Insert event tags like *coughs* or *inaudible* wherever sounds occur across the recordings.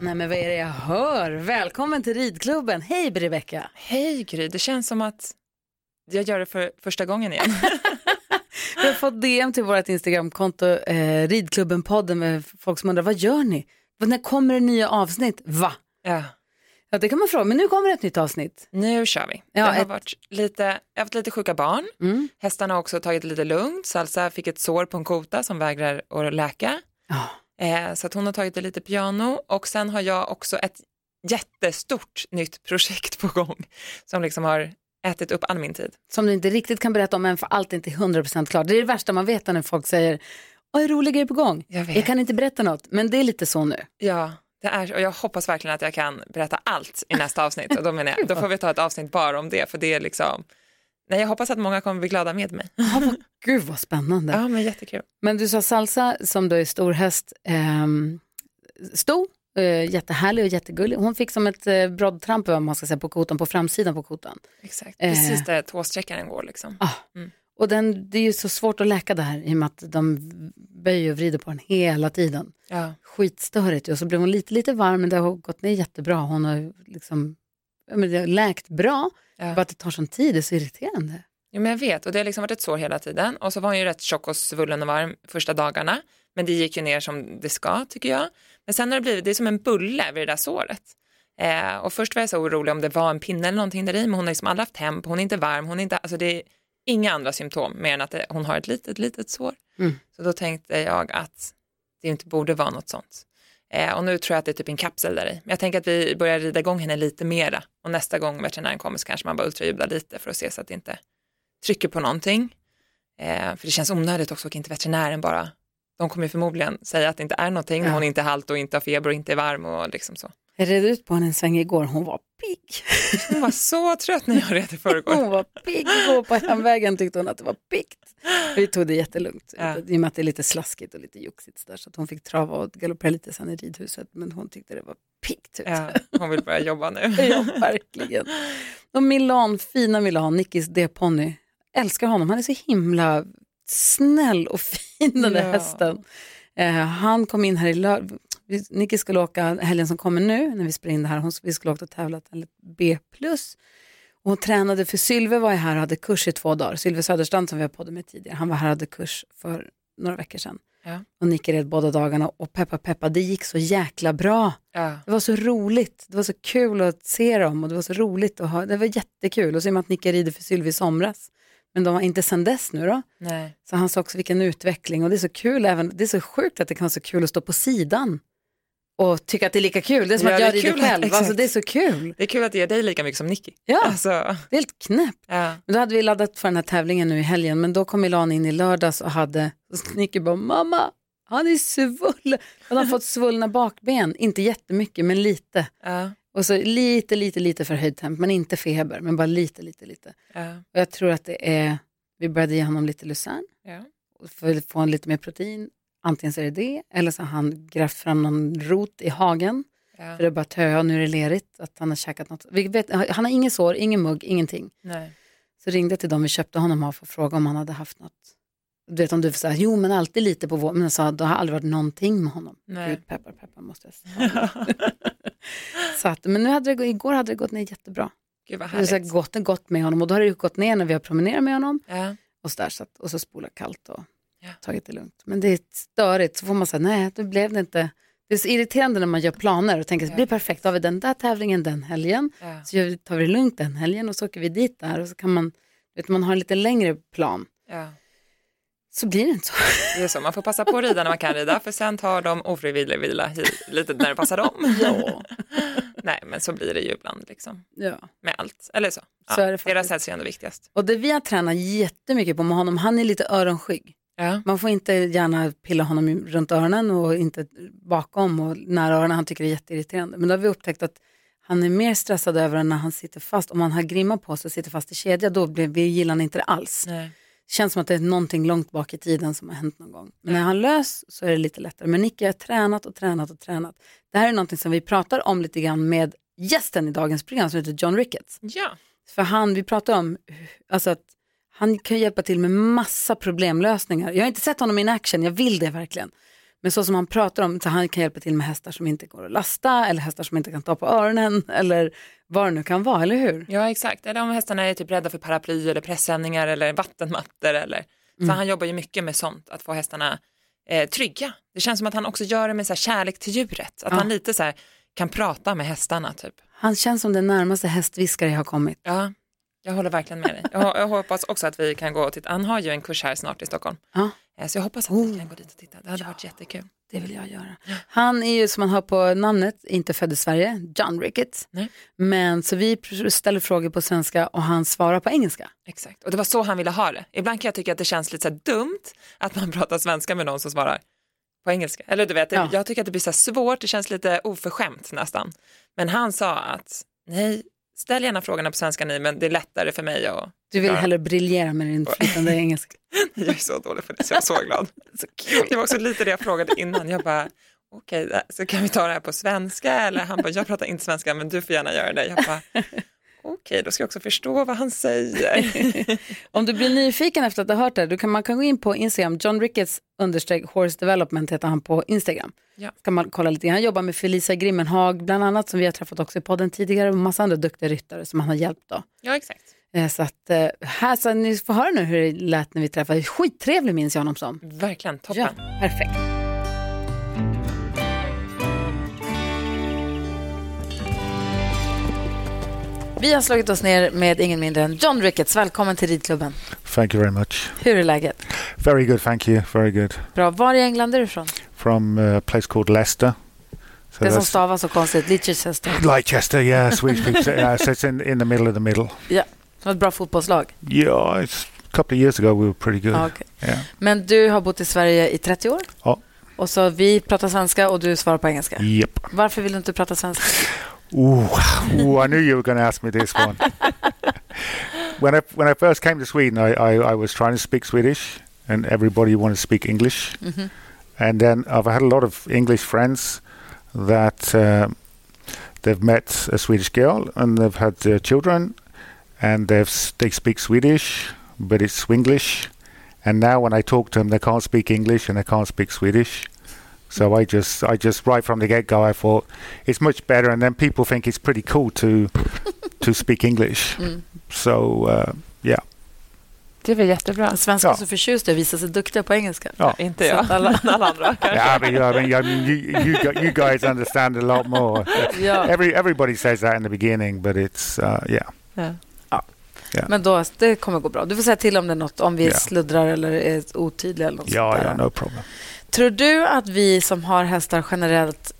Nej men vad är det jag hör? Välkommen till ridklubben. Hej Rebecka. Hej Gry, det känns som att jag gör det för första gången igen. *laughs* Vi har fått DM till vårt Instagramkonto, eh, Ridklubben-podden med folk som undrar, vad gör ni? När kommer det nya avsnitt? Va? ja. Ja det kan man fråga, men nu kommer det ett nytt avsnitt. Nu kör vi. Ja, det har ett- varit lite, jag har haft lite sjuka barn. Mm. Hästarna har också tagit lite lugnt. Salsa fick ett sår på en kota som vägrar att läka. Ja. Eh, så att hon har tagit det lite piano. Och sen har jag också ett jättestort nytt projekt på gång som liksom har ätit upp all min tid. Som du inte riktigt kan berätta om än för allt är inte 100% klart. Det är det värsta man vet när folk säger, Åh, är roliga grejer på gång. Jag. Jag kan inte berätta något, men det är lite så nu. Ja, det är, och jag hoppas verkligen att jag kan berätta allt i nästa avsnitt. Och då menar jag, då får vi ta ett avsnitt bara om det, för det är liksom, nej jag hoppas att många kommer bli glada med mig. Ja, vad, gud vad spännande. Ja, men jättekul. Men du sa Salsa som då är stor häst, ehm, stor, eh, jättehärlig och jättegullig. Hon fick som ett eh, broddtramp vad man ska säga, på kotan, på framsidan på kotan. Exakt, Eh. precis där tåsträckaren går liksom. Ah. Mm. Och den, det är ju så svårt att läka det här i och med att de böjer och vrider på den hela tiden. Ja. Skitstörigt och så blev hon lite, lite varm men det har gått ner jättebra. Hon har liksom, men det har läkt bra, Ja. bara att det tar sån tid, det är så irriterande. Jo, men jag vet, och det har liksom varit ett sår hela tiden. Och så var hon ju rätt tjock och svullen och varm första dagarna. Men det gick ju ner som det ska, tycker jag. Men sen har det blivit, det är som en bulle vid det där såret. Eh, och först var jag så orolig om det var en pinne eller någonting där i, men hon har liksom aldrig haft temp, hon är inte varm, hon är inte, alltså det är inga andra symptom mer än att det, hon har ett litet, litet sår. Mm. Så då tänkte jag att det inte borde vara något sånt. Eh, och nu tror jag att det är typ en kapsel där i. Men jag tänker att vi börjar rida igång henne lite mera. Och nästa gång veterinären kommer så kanske man bara ultraljudar lite för att se så att det inte trycker på någonting. Eh, för det känns onödigt också att inte veterinären bara, de kommer förmodligen säga att det inte är någonting när Ja. hon inte är halt och inte har feber och inte är varm och liksom så. Jag red ut på henne en sväng igår, hon var pigg. Hon var så trött när jag red i förrgår. Hon var pigg igår på hemvägen tyckte hon att det var piggt. Vi tog det jättelugnt, Ja. i och med att det är lite slaskigt och lite joxigt så, där, så att hon fick trava och galoppera lite sen i ridhuset, men hon tyckte det var piggt. Ut. Ja, hon vill börja jobba nu. *laughs* Ja, verkligen. Och Milan, fina Milan, Nickis D-ponny. Älskar honom, han är så himla snäll och fin den där Ja. hästen. Eh, han kom in här i lördag, Nicky skulle åka helgen som kommer nu, när vi spelar in det här, hon, vi skulle åka och tävla till B+. Och hon tränade, för Sylve var ju här och hade kurs i två dagar. Sylve Söderstrand som vi har poddat med tidigare, han var här och hade kurs för några veckor sedan. Ja. Och Nicky red båda dagarna och peppa peppa, det gick så jäkla bra. Ja. Det var så roligt, det var så kul att se dem och det var så roligt att ha, det var jättekul. Och så i och med att Nicke rider för Sylvie i somras, men de var inte sen dess nu då. Nej. Så han sa också vilken utveckling och det är så kul även, det är så sjukt att det kan vara så kul att stå på sidan och tycka att det är lika kul. Det är som Ja, att jag rider själv, alltså det är så kul. Det är kul att det ger dig lika mycket som Nicky. Ja, Alltså, det är helt knäppt. ja. Men då hade vi laddat för den här tävlingen nu i helgen, men då kom Milan in i lördags och hade, och Nicky bara, mamma, han är svullen. Han har fått svullna bakben, inte jättemycket men lite. Ja. Och så lite, lite, lite förhöjd temp, men inte feber, men bara lite, lite, lite. Ja. Och jag tror att det är, vi började ge honom lite Luzern Ja. för att få lite mer protein. Antingen så är det det, eller så har han grävt fram någon rot i hagen. Ja. För det är bara töa och nu är det lerigt, att han har käkat något. Vi vet, han har ingen sår, ingen mugg, ingenting. Nej. Så ringde jag till dem vi köpte honom av för att fråga om han hade haft något. Du vet om du säger, jo men alltid lite på vår, men jag sa, det har aldrig varit någonting med honom. Nej. Gud, peppar, peppar måste jag säga. *laughs* så att, men nu hade det, igår hade det gått ner jättebra. Gud vad Det har härligt. gått, gått med honom och då har det gått ner när vi har promenerat med honom Ja. och så, där, så att, och så spola kallt och Ja. tagit det lugnt. Men det är störigt, så får man säga, nej det blev det inte. Det är så irriterande när man gör planer och tänker, det blir perfekt, då har vi den där tävlingen den helgen, Ja. så tar vi det lugnt den helgen och så åker vi dit där och så kan man, vet, man har en lite längre plan. Ja. Så blir det inte så. Det är så, man får passa på att rida när man kan rida för sen tar de ofrivillig vila lite när det passar dem. Ja. *laughs* Nej men så blir det ju ibland liksom ja. med allt. Eller så. Ja, Så är det deras hälsa är ändå viktigast. Och det vi har tränat jättemycket på med honom, han är lite öronskygg. Ja. Man får inte gärna pilla honom runt öronen och inte bakom och nära öronen. Han tycker det är jätteirriterande. Men då har vi upptäckt att han är mer stressad över när han sitter fast. Om han har grimma på sig och sitter fast i kedja, då blir, vi gillar han inte det alls. Nej. känns som att det är någonting långt bak i tiden som har hänt någon gång. Men när han lös så är det lite lättare. Men Nicky har tränat och tränat och tränat. Det här är någonting som vi pratar om lite grann med gästen i dagens program som heter John Ricketts. Ja. För han, vi pratar om alltså att han kan hjälpa till med massa problemlösningar. Jag har inte sett honom in action, jag vill det verkligen. Men så som han pratar om, så han kan hjälpa till med hästar som inte går att lasta eller hästar som inte kan ta på öronen *laughs* eller vad det nu kan vara, eller hur? Ja, exakt. Eller om hästarna är typ rädda för paraply eller pressändningar eller vattenmattor. Eller... Så han jobbar ju mycket med sånt, att få hästarna eh, trygga. Det känns som att han också gör det med så här, kärlek till djuret. Att Ja. han lite så här, kan prata med hästarna typ. Han känns som den närmaste hästviskare jag har kommit. Ja, jag håller verkligen med dig. Jag, jag hoppas också att vi kan gå och titta. Han har ju en kurs här snart i Stockholm. Ja. Eh, Så jag hoppas att vi kan gå dit och titta. Det hade varit jättekul. Det vill jag göra. Han är ju som man hör på namnet, inte född i Sverige, John Ricketts. Nej. Men så vi ställer frågor på svenska och han svarar på engelska. Exakt, och det var så han ville ha det. Ibland kan jag tycka att det känns lite så dumt att man *laughs* pratar svenska med någon som svarar på engelska. Eller du vet, Ja. jag tycker att det blir så svårt, det känns lite oförskämt nästan. Men han sa att nej, ställ gärna frågorna på svenska ni, men det är lättare för mig att... Du vill Ja. hellre briljera med din flytande *laughs* engelska. Jag är så dålig för det, så jag är så glad. *laughs* Det var också lite det jag frågade innan, jag bara okej, det- så kan vi ta det här på svenska? Eller han bara, jag pratar inte svenska, men du får gärna göra det. Jag bara, okej, då ska jag också förstå vad han säger. *laughs* Om du blir nyfiken efter att ha hört det, då kan man kan gå in på Instagram, John Ricketts understreck horse development heter han på Instagram. Ja. Kan man kolla lite. Han jobbar med Felicia Grimmenhag bland annat som vi har träffat också i podden tidigare och massa andra duktiga ryttare som han har hjälpt då. Ja, exakt. Eh, Så att eh, här, så ni får höra nu hur det lät när vi träffade. Skittrevlig minns jag honom som. Verkligen, toppen. Ja, perfekt. Vi har slagit oss ner med ingen mindre än John Ricketts. Välkommen till ridklubben. Thank you very much. Hur är läget? Very good, thank you. Very good. Bra. Var i England är du ifrån? From uh, a place called Leicester. So Det som stavas så konstigt. Leicester. Leicester, yeah, Swedish people. Yeah, so it's in, in the middle of the middle. Som ett bra fotbollslag. Yeah, it's a couple of years ago we were pretty good. Ja, okej. Yeah. Men du har bott i Sverige i 30 år? Ja. Och så vi pratar svenska och du svarar på engelska. Yep. Varför vill du inte prata svenska? Ooh, *laughs* ooh, I knew you were going to ask me this one. *laughs* when I when I first came to Sweden, I, I, I was trying to speak Swedish, and everybody wanted to speak English. Mhm. And then I've had a lot of English friends that um they've met a Swedish girl and they've had uh, children, and they've they speak Swedish, but it's Swinglish. And now when I talk to them, they can't speak English and they can't speak Swedish. So I just, I just right from the get go, I thought it's much better, and then people think it's pretty cool to to speak English. Mm. So uh, yeah, Det är väl jättebra. Svenskar Ja. så förtjusta i att visa sig duktiga på engelska. Ja. Inte Så jag, alla- *laughs* alla andra. *laughs* yeah. I mean, I mean, I mean you, you, you guys understand a lot more. Ja. Every everybody says that in the beginning, but it's uh, yeah. Ja. Men då, det kommer gå bra. Du får säga till om det är något, om vi Ja. sluddrar eller är otydliga eller något Yeah, där. yeah, no problem. Tror du att vi som har hästar generellt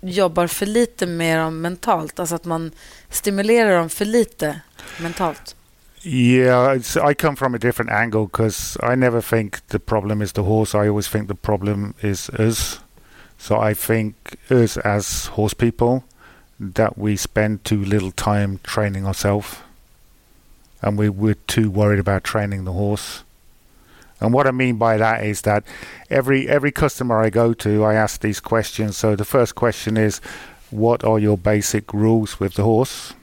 jobbar för lite med dem mentalt? Alltså att man stimulerar dem för lite mentalt? Yeah, it's, I come from a different angle because I never think the problem is the horse. I always think the problem is us. So I think us as horse people that we spend too little time training ourselves, and we we're too worried about training the horse. And what I mean by that is that every every customer I go to, I ask these questions. So the first question is, what are your basic rules with the horse?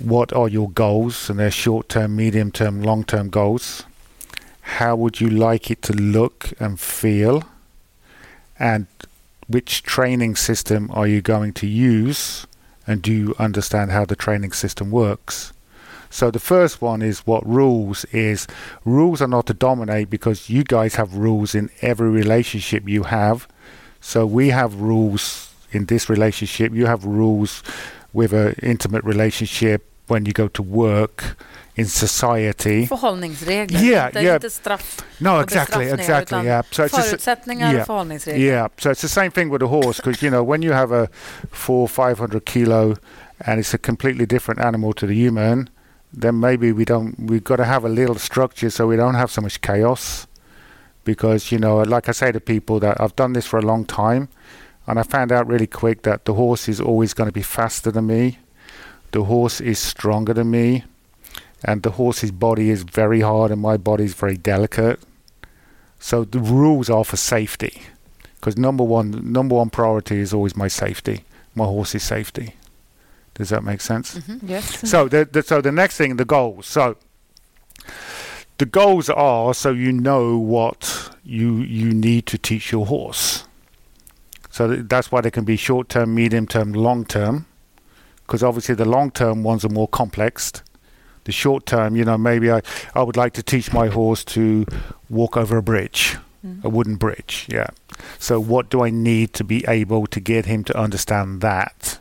what are your goals and their short term, medium term, long term goals? How would you like it to look and feel? And which training system are you going to use? And do you understand how the training system works? So the first one is what rules is. Rules are not to dominate because you guys have rules in every relationship you have. So we have rules in this relationship. You have rules with an intimate relationship when you go to work in society. Förhållningsregler, Yeah, inte, yeah. inte straff. No, exactly, exactly. Yeah. So it's Förutsättningar yeah. förhållningsregler. yeah. So it's the same thing with a horse because you know when you have a four, five hundred kilo, and it's a completely different animal to the human, then maybe we don't. We've got to have a little structure so we don't have so much chaos. Because you know, like I say to people that I've done this for a long time, and I found out really quick that the horse is always going to be faster than me. The horse is stronger than me, and the horse's body is very hard, and my body is very delicate. So the rules are for safety, because number one, number one priority is always my safety, my horse's safety. Does that make sense? Mhm. Yes. So the, the so the next thing, the goals. So the goals are so you know what you you need to teach your horse. So th- that's why they can be short term, medium term, long term. Because obviously the long term ones are more complex. The short term, you know, maybe I, I would like to teach my horse to walk over a bridge, a wooden bridge. Yeah. So what do I need to be able to get him to understand that?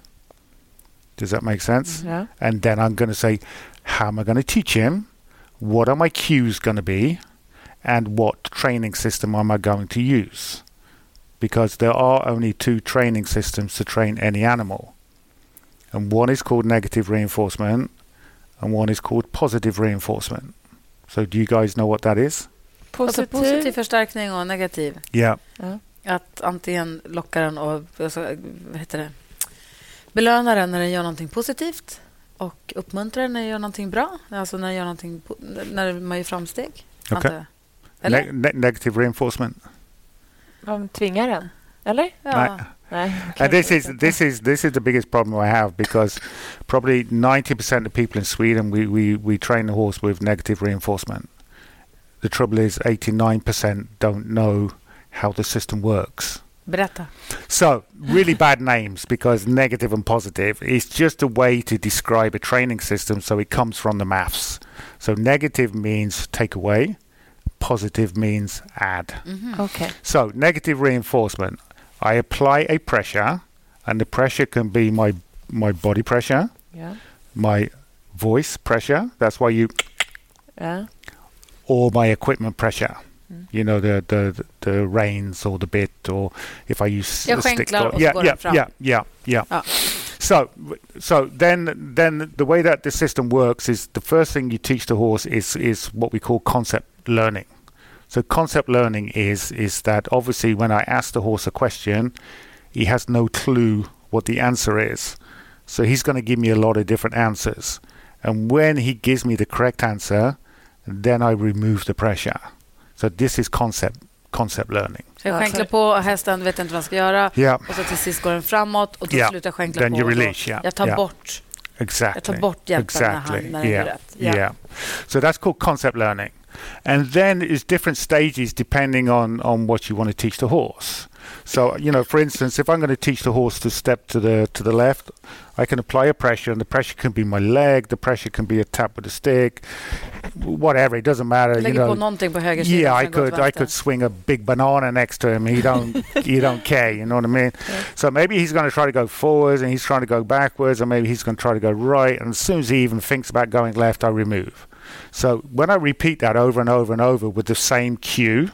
Does that make sense? Mm-hmm. Ja. And then I'm going to say, how am I going to teach him? What are my cues going to be? And what training system am I going to use? Because there are only two training systems to train any animal. And one is called negative reinforcement, and one is called positive reinforcement. So, do you guys know what that is? Alltså Positiv. positiv förstärkning och negativ. Yeah. Ja. Att antingen locka den och alltså, vad heter det? Belöna den när den gör någonting positivt och uppmuntra den när den gör någonting bra. Alltså när den gör någonting, när man gör framsteg. jag. Eller? Ne- ne- negative reinforcement. De tvingar den. Eller? ja. Nej. Nej. And this is this is this is the biggest problem I have because probably ninety percent of people in Sweden we, we, we train the horse with negative reinforcement. The trouble is eighty nine percent don't know how the system works. Berätta. So really bad names because negative and positive is just a way to describe a training system so it comes from the maths. So negative means take away, positive means add. Mm-hmm. Okay. So, negative reinforcement. I apply a pressure, and the pressure can be my my body pressure, Ja. my voice pressure. That's why you, Ja. or my equipment pressure. Mm. You know the the the reins or the bit, or if I use Jag the stick. yeah, yeah, yeah, yeah, yeah. Ja. So, so then then the way that the system works is the first thing you teach the horse is is what we call concept learning. So concept learning is is that obviously when I ask the horse a question, he has no clue what the answer is. So he's going to give me a lot of different answers. And when he gives me the correct answer, then I remove the pressure. So this is concept concept learning. Så jag Ja, skänklar på, hästen vet inte vad den ska göra Yeah, och så till sist går den framåt och då Ja. slutar jag skänkla Then på. you release, yeah, Jag tar yeah. bort exactly. Jag tar bort hjälpen när, han, Exactly, när den yeah. gör rätt. Ja. Yeah. So that's called concept learning. And then it's different stages depending on, on what you want to teach the horse. So, you know, for instance, if I'm going to teach the horse to step to the to the left, I can apply a pressure and the pressure can be my leg, the pressure can be a tap with a stick, whatever, it doesn't matter, you know. någonting på höger sida. Yeah, I sen går åt could I could swing a big banana next to him. He don't he *laughs* don't care. You know what I mean? So maybe he's going to try to go forwards and he's trying to go backwards, and maybe he's going to try to go right. And as soon as he even thinks about going left, I remove. So when I repeat that over and over and over with the same cue,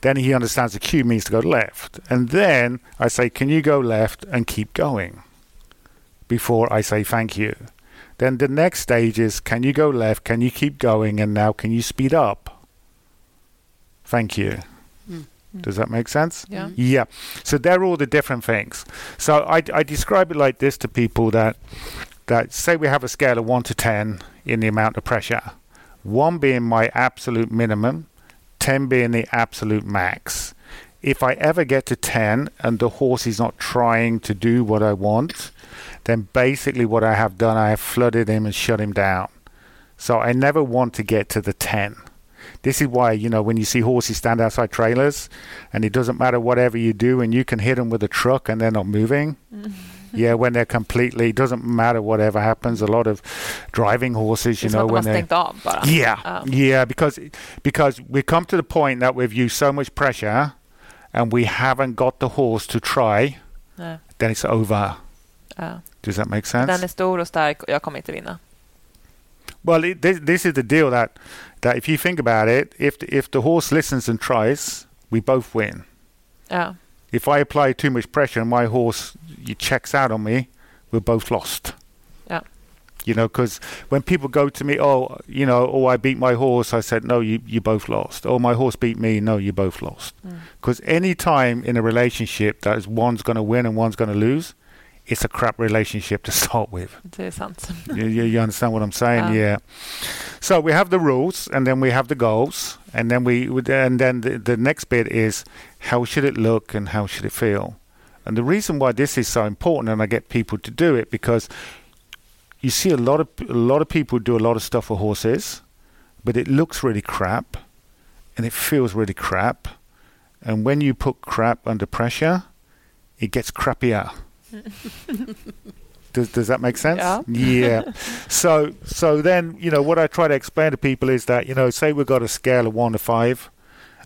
then he understands the cue means to go left. And then I say, "Can you go left?" and keep going. Before I say thank you. Then the next stage is, "Can you go left? Can you keep going? And now can you speed up?" Thank you. Mm. Does that make sense? Ja. Yeah. So they're all the different things. So I, I describe it like this to people that that say we have a scale of one to ten in the amount of pressure. One being my absolute minimum, ten being the absolute max. If I ever get to ten and the horse is not trying to do what I want, then basically what I have done, I have flooded him and shut him down. So I never want to get to the ten. This is why, you know, when you see horses stand outside trailers and it doesn't matter whatever you do and you can hit them with a truck and they're not moving. Mm. *laughs* yeah, when they're completely, it doesn't matter whatever happens. A lot of driving horses, you som know, when they av bara. yeah, Ja. yeah, because because we come to the point that we've used so much pressure, and we haven't got the horse to try. Nej. Then it's over. Ja. Does that make sense? Den är stor och stark och jag kommer inte vinna. Well, it, this, this is the deal that that if you think about it, if the, if the horse listens and tries, we both win. Ja. If I apply too much pressure and my horse he checks out on me, we're both lost. Yeah. You know, because when people go to me, oh, you know, oh, I beat my horse, I said, no, you you both lost. Oh, my horse beat me, no, you both lost. Mm. Because any time in a relationship that is one's going to win and one's going to lose, it's a crap relationship to *laughs* start with. Det är sant. you, you, you understand what I'm saying? Yeah. Yeah. So we have the rules, and then we have the goals, and then we and then the, the next bit is how should it look and how should it feel. And the reason why this is so important, and I get people to do it because you see a lot of a lot of people do a lot of stuff for horses, but it looks really crap, and it feels really crap. And when you put crap under pressure, it gets crappier. *laughs* does, does that make sense? Yeah. Yeah. so so then you know what I try to explain to people is that you know say we've got a scale of one to five,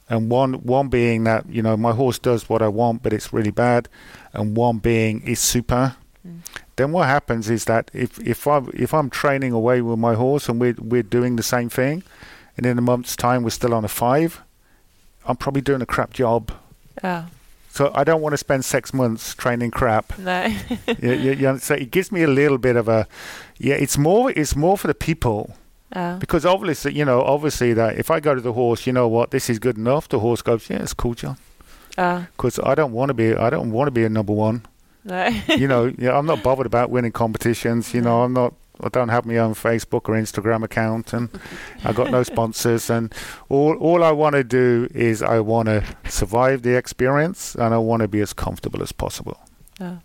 and one one being that you know my horse does what I want but it's really bad, and one being is super. Mm. Then what happens is that if if I if I'm training away with my horse and we're we're doing the same thing, and in a month's time we're still on a five, I'm probably doing a crap job. Ja. So I don't want to spend six months training crap. Nej. you, you, you so it gives me a little bit of a yeah. It's more it's more for the people Ja. because obviously you know obviously that if I go to the horse, you know what, this is good enough. The horse goes, yeah, it's cool, John. Oh. Because I don't want to be I don't want to be a number one. Nej. you know, yeah, I'm not bothered about winning competitions. You *laughs* know, I'm not. I don't have my own Facebook or Instagram account, and I got no *laughs* sponsors. And all all I want to do is I want to survive the experience, and I want to be as comfortable as possible. Ja.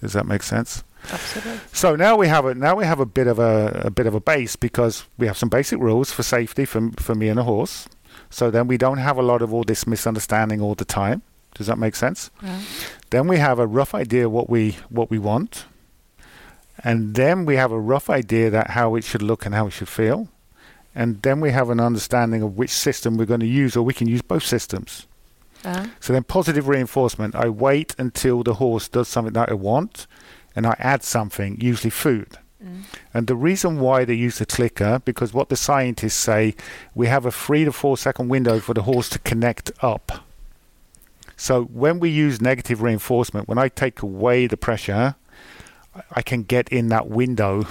Does that make sense? Absolut. So now we have a now we have a bit of a, a bit of a base because we have some basic rules for safety for for me and a horse. So then we don't have a lot of all this misunderstanding all the time. Does that make sense? Ja. Then we have a rough idea what we what we want, and then we have a rough idea that how it should look and how it should feel, and then we have an understanding of which system we're going to use, or we can use both systems. Ja. So then positive reinforcement, I wait until the horse does something that I want, and I add something, usually food. Mm. And the reason why they use the clicker, because what the scientists say, we have a three to four second window for the horse to connect up. So when we use negative reinforcement, when I take away the pressure, I- can get in that window.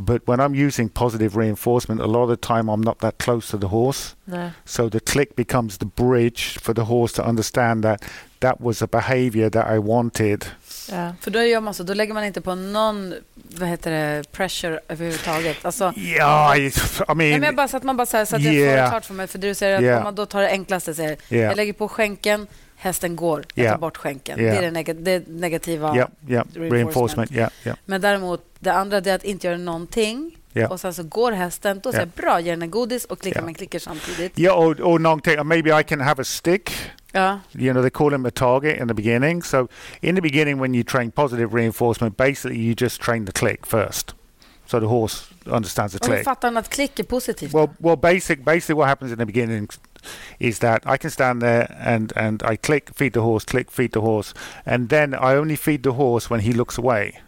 But when I'm using positive reinforcement, a lot of the time I'm not that close to the horse. Nej. So the click becomes the bridge for the horse to understand that that was a behavior that I wanted. Ja. För då gör man så, då lägger man inte på någon vad heter det, pressure överhuvudtaget. Alltså, Yeah, I, I Nej, mean, men bara så att man bara säger så att jag får Yeah. det klart för mig. För du säger att Yeah. om man då tar det enklaste, säger, yeah, jag lägger på skänken, hästen går, jag Yeah. tar bort skänken. Yeah. Det är det, neg- det negativa. yeah, yeah, reinforcement. reinforcement, yeah, yeah, Men däremot, det andra är att inte göra någonting. Yeah. Och sen så går hästen, då säger Yeah. jag bra, ge den en godis och klickar Yeah. med klicker samtidigt. yeah. Or, or någonting, maybe I can have a stick. Ja. You know, they call him a target in the beginning. So in the beginning, when you train positive reinforcement, basically you just train the click first, so the horse understands the Och hur click. fattar han att klick är positivt? Well, well, basic, basically, what happens in the beginning is that I can stand there and and I click, feed the horse, click, feed the horse, and then I only feed the horse when he looks away.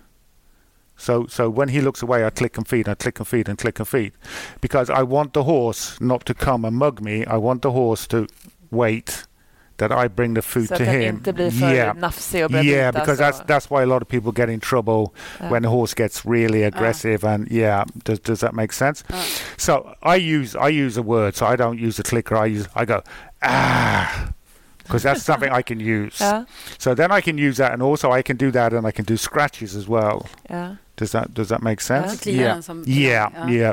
So, so when he looks away, I click and feed, I click and feed, and click and feed, because I want the horse not to come and mug me. I want the horse to wait that I bring the food Så to him. inte blir för yeah. nafsig och Yeah, because that's that's why a lot of people get in trouble when the horse gets really aggressive. And yeah, does does that make sense? Ja. So I use I use a word, so I don't use a clicker. I use I go ah because that's something I can *laughs* use. Ja. So then I can use that, and also I can do that, and I can do scratches as well. Ja. Does that does that make sense? Yeah. som- Yeah, yeah.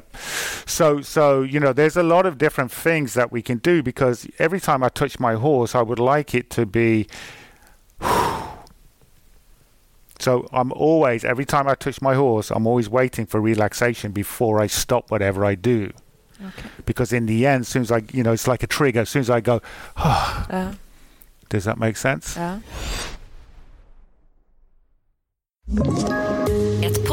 So, so you know, there's a lot of different things that we can do because every time I touch my horse, I would like it to be. *sighs* So I'm always every time I touch my horse, I'm always waiting for relaxation before I stop whatever I do. Okej. Because in the end, as soon as I, you know, it's like a trigger. As soon as I go, Ja. *sighs* Uh. does that make sense? Ja.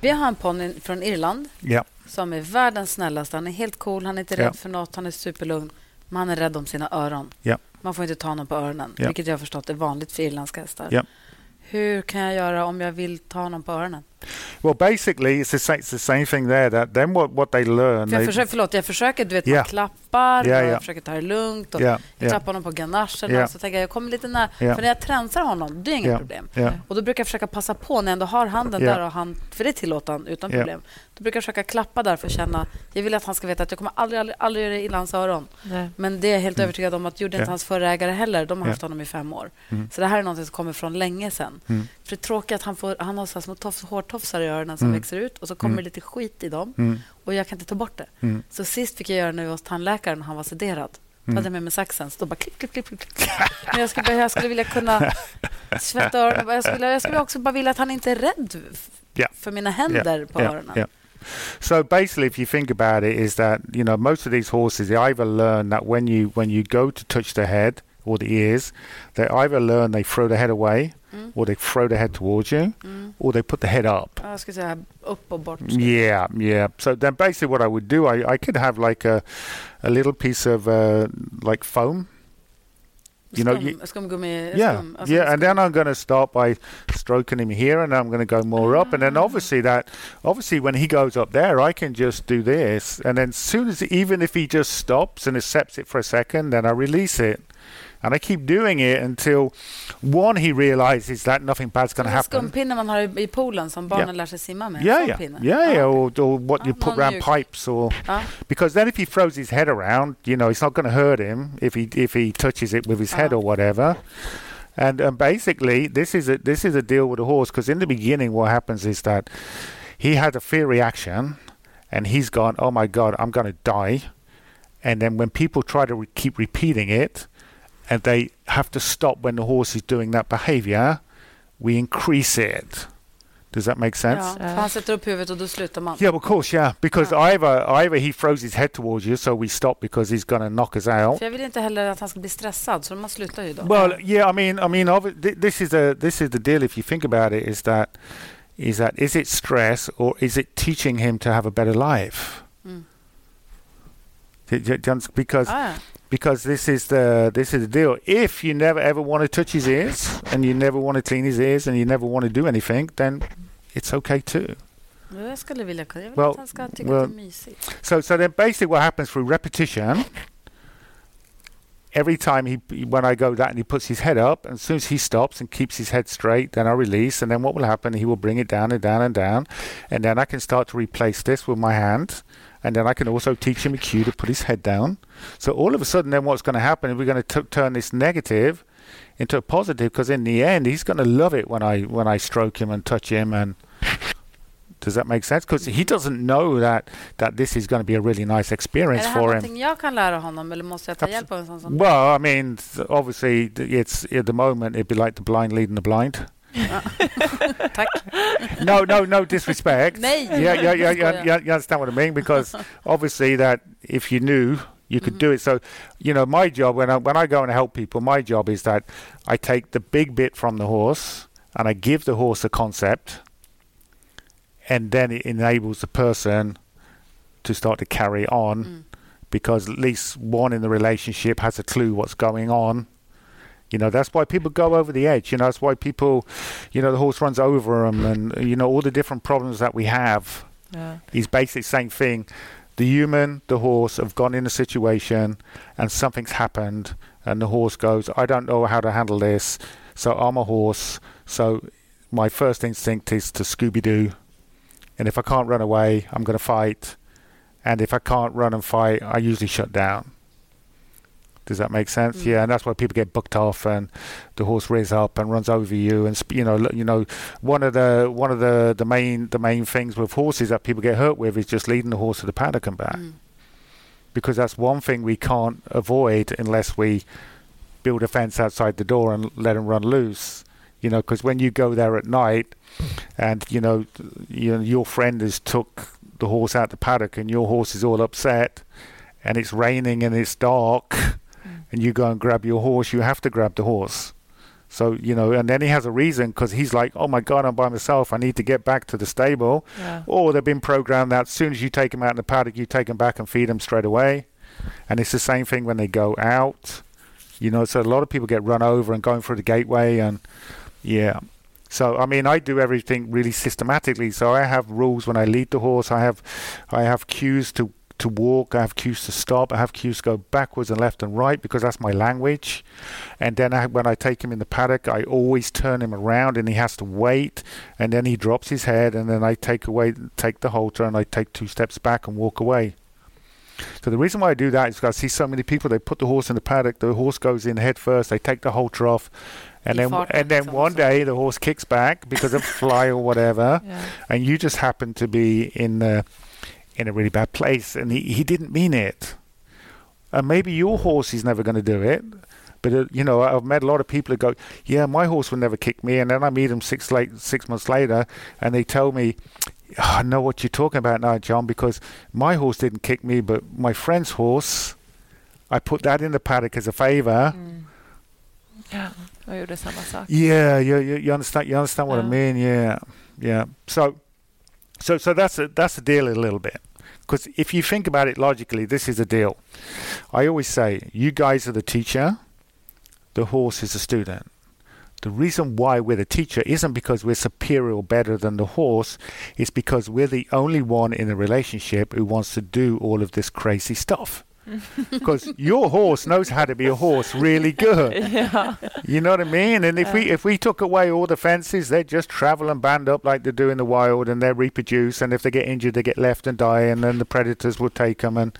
Vi har en ponny från Irland Yeah. som är världens snällaste. Han är helt cool, han är inte rädd Ja. för något, han är superlugn. Men han är rädd om sina öron. Ja. Man får inte ta honom på öronen, Ja. vilket jag har förstått är vanligt för irländska hästar. Hur kan jag göra om jag vill ta honom på öronen? Well, basically, it's the same, it's the same thing there. That then what what they learn. För jag, They, försöker, förlåt, jag försöker, du vet, Ja. man klappar, och ja. jag försöker ta det lugnt och Ja, jag ja. klappar honom på ganachen och så tänker jag, jag kommer lite nära, för när jag tränsar honom, det är inget Ja, problem. Och då brukar jag försöka passa på när jag ändå har handen där, och han, för det tillåter han utan problem. Då brukar jag försöka klappa där för att känna, jag vill att han ska veta att jag kommer aldrig, aldrig, aldrig göra illa hans öron. Nej. Men det är jag helt övertygad om att gjorde inte Mm. Ja. hans förra ägare heller. De har Ja. haft honom i fem år. Mm. Så det här är något som kommer från länge sedan. Mm. För det är tråkigt att han, får, han har så här små tofs, hårtofsar i öronen som Mm. växer ut och så kommer Mm. det lite skit i dem Mm. och jag kan inte ta bort det. Mm. Så sist fick jag göra det när vi var hos tandläkaren och han var sederad. Mm. hade jag med mig saxen, så då bara klipp, klipp, klipp, klipp. Men jag skulle, jag skulle vilja kunna *laughs* tvätta öronen. Jag skulle, jag skulle också bara vilja att han inte är rädd f- Ja. för mina händer på yeah, öronen. yeah. So basically, if you think about it, is that you know most of these horses they either learn that when you when you go to touch the head or the ears, they either learn they throw the head away, Mm. or they throw the head towards you, Mm. or they put the head up. Ja, Jag skulle säga upp och bort. Yeah, yeah. So then basically, what I would do, I, I could have like a a little piece of uh, like foam. You know, you- skumgummi. Yeah, skum, alltså yeah, and skum. then I'm going to start by stroking him here, and I'm going to go more up, and then Ah. obviously that, obviously when he goes up there, I can just do this, and then soon as even if he just stops and accepts it for a second, then I release it, and I keep doing it until one he realizes that nothing bad's going to happen. Skumpinne man har i, poolen som barnen Ja. lär sig simma med. Yeah, yeah, yeah, yeah, or, or what you Ah, put around pipes, or Ja. because then if he throws his head around, you know, it's not going to hurt him if he if he touches it with his head Ah. or whatever. And and basically, this is a this is a deal with the horse because in the beginning, what happens is that he had a fear reaction, and he's gone, oh my god, I'm going to die. And then when people try to re- keep repeating it, and they have to stop when the horse is doing that behavior, we increase it. Does that make sense? Ja, för han sätter upp huvudet och då slutar man. Yeah, of course, yeah. Because either either he throws his head towards you, so we stop because he's going to knock us out. För jag vill inte heller att han ska bli stressad, så man slutar ju då. Well, yeah, I mean, I mean, this is the this is the deal. If you think about it, is that is that is it stress or is it teaching him to have a better life? Mm. Do- do- do you understand? Because Ah, because this is the this is the deal. If you never ever want to touch his ears and you never want to clean his ears and you never want to do anything, then it's okay too. Jag skulle vilja. Jag vill Well, att han ska tycka well- det är mysigt. So, so then basically what happens through repetition, every time he, when I go that and he puts his head up, and as soon as he stops and keeps his head straight, then I release, and then what will happen? He will bring it down and down and down, and then I can start to replace this with my hand, and then I can also teach him a cue to put his head down. So all of a sudden, then what's going to happen is we're going to turn this negative into a positive, because in the end, he's going to love it when I when I stroke him and touch him and. Does that make sense? Because he doesn't know that that this is going to be a really nice experience for him. jag kan lära honom eller måste jag ta hjälp av en sån Well, I mean, obviously, it's at the moment it'd be like the blind leading the blind. *laughs* Tack. No, no, no disrespect. Nej, Yeah, yeah, yeah, yeah, yeah. You understand what I mean? Because obviously, that if you knew, you could do it. So, you know, my job when I when I go and help people, my job is that I take the big bit from the horse and I give the horse a concept, and then it enables the person to start to carry on Mm. because at least one in the relationship has a clue what's going on. You know, that's why people go over the edge. You know, that's why people, you know, the horse runs over them and, you know, all the different problems that we have Ja. is basically the same thing. The human, the horse have gone in a situation and something's happened and the horse goes, I don't know how to handle this. So I'm a horse. So my first instinct is to Scooby Doo. And if I can't run away, I'm going to fight. And if I can't run and fight, I usually shut down. Does that make sense? Mm. Yeah, and that's why people get booked off, and the horse rears up and runs over you, and you know, you know, one of the one of the the main the main things with horses that people get hurt with is just leading the horse to the paddock and back, Mm. because that's one thing we can't avoid unless we build a fence outside the door and let them run loose. You know, because when you go there at night, and you know, you know, your friend has took the horse out the paddock, and your horse is all upset, and it's raining and it's dark, and you go and grab your horse, you have to grab the horse. So you know, and then he has a reason because he's like, "Oh my God, I'm by myself. I need to get back to the stable." Ja. Or they've been programmed that as soon as you take them out in the paddock, you take them back and feed them straight away. And it's the same thing when they go out. You know, so a lot of people get run over and going through the gateway, and yeah. So I mean, I do everything really systematically. So I have rules when I lead the horse. I have, I have cues to to walk. I have cues to stop. I have cues to go backwards and left and right because that's my language. And then I, when I take him in the paddock, I always turn him around and he has to wait. And then he drops his head, and then I take away, take the halter, and I take two steps back and walk away. So the reason why I do that is because I see so many people. They put the horse in the paddock. The horse goes in head first. They take the halter off, and then and then one day the horse kicks back because of fly or whatever, *laughs* Yeah. and you just happen to be in the, in a really bad place, and he, he didn't mean it. And maybe your horse is never going to do it. But uh, you know, I've met a lot of people who go, "Yeah, my horse would never kick me," and then I meet them six late six months later, and they tell me, "Oh, "I know what you're talking about now, John, because my horse didn't kick me, but my friend's horse, I put that in the paddock as a favour." Mm. Ja, jag gjorde samma sak. Yeah, you, you you understand you understand what I mean? Yeah, yeah. So, so so that's a, that's the deal a little bit. Because if you think about it logically, this is the deal. I always say, you guys are the teacher, the horse is the student. The reason why we're the teacher isn't because we're superior or better than the horse. It's because we're the only one in the relationship who wants to do all of this crazy stuff. Because your horse knows how to be a horse really good. *laughs* Ja. You know what I mean? And if we if we took away all the fences, they'd just travel and band up like they do in the wild, and they reproduce. And if they get injured, they get left and die, and then the predators will take them. And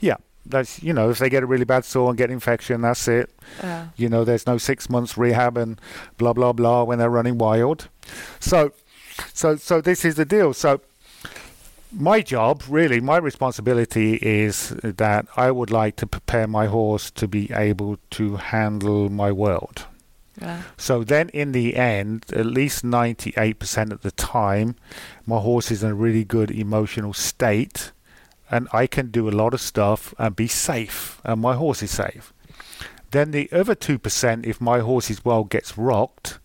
yeah, that's you know, if they get a really bad sore and get infection, that's it. Ja. You know, there's no six months rehab and blah blah blah when they're running wild. So, so so this is the deal. So. My job, really, my responsibility is that I would like to prepare my horse to be able to handle my world. So then, in the end, at least 98% of the time, my horse is in a really good emotional state, and I can do a lot of stuff and be safe, and my horse is safe. Then the other 2%, if my horse's world gets rocked,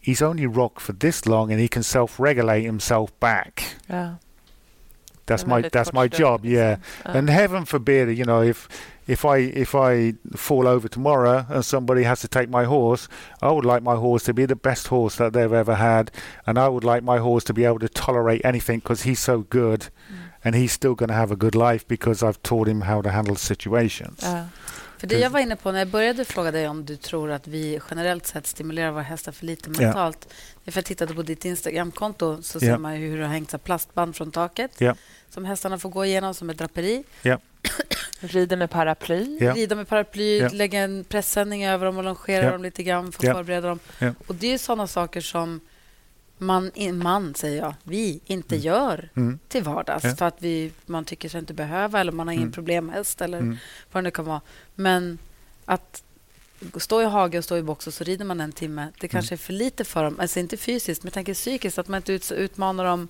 he's only rocked for this long and he can self regulate himself back. Ja. That's my that's my job, yeah. Ja. And heaven forbid, you know, if if I if I fall over tomorrow and somebody has to take my horse, I would like my horse to be the best horse that they've ever had, and I would like my horse to be able to tolerate anything because he's so good, and he's still going to have a good life because I've taught him how to handle situations. Ja. För det jag var inne på när jag började fråga dig om du tror att vi generellt sett stimulerar våra hästar för lite Ja. mentalt. Det är för jag tittade på ditt Instagramkonto så ser Ja. man ju hur du har hängt så plastband från taket Ja. som hästarna får gå igenom som ett draperi. *coughs* Rider med paraply. Ja. Rida med paraply, Ja. lägga en pressändning över dem och longera Ja. dem lite grann för att Ja. förbereda dem. Ja. Och Det är sådana saker som man, man säger jag, vi inte gör Mm. till vardags Ja. för att vi, man tycker sig inte behöva eller man har ingen Mm. problemhäst eller Mm. vad det kan vara. Men att stå i hage och stå i box och så rider man en timme, det kanske är för lite för dem. Alltså inte fysiskt, men jag tänker psykiskt, att man inte ut, utmanar dem.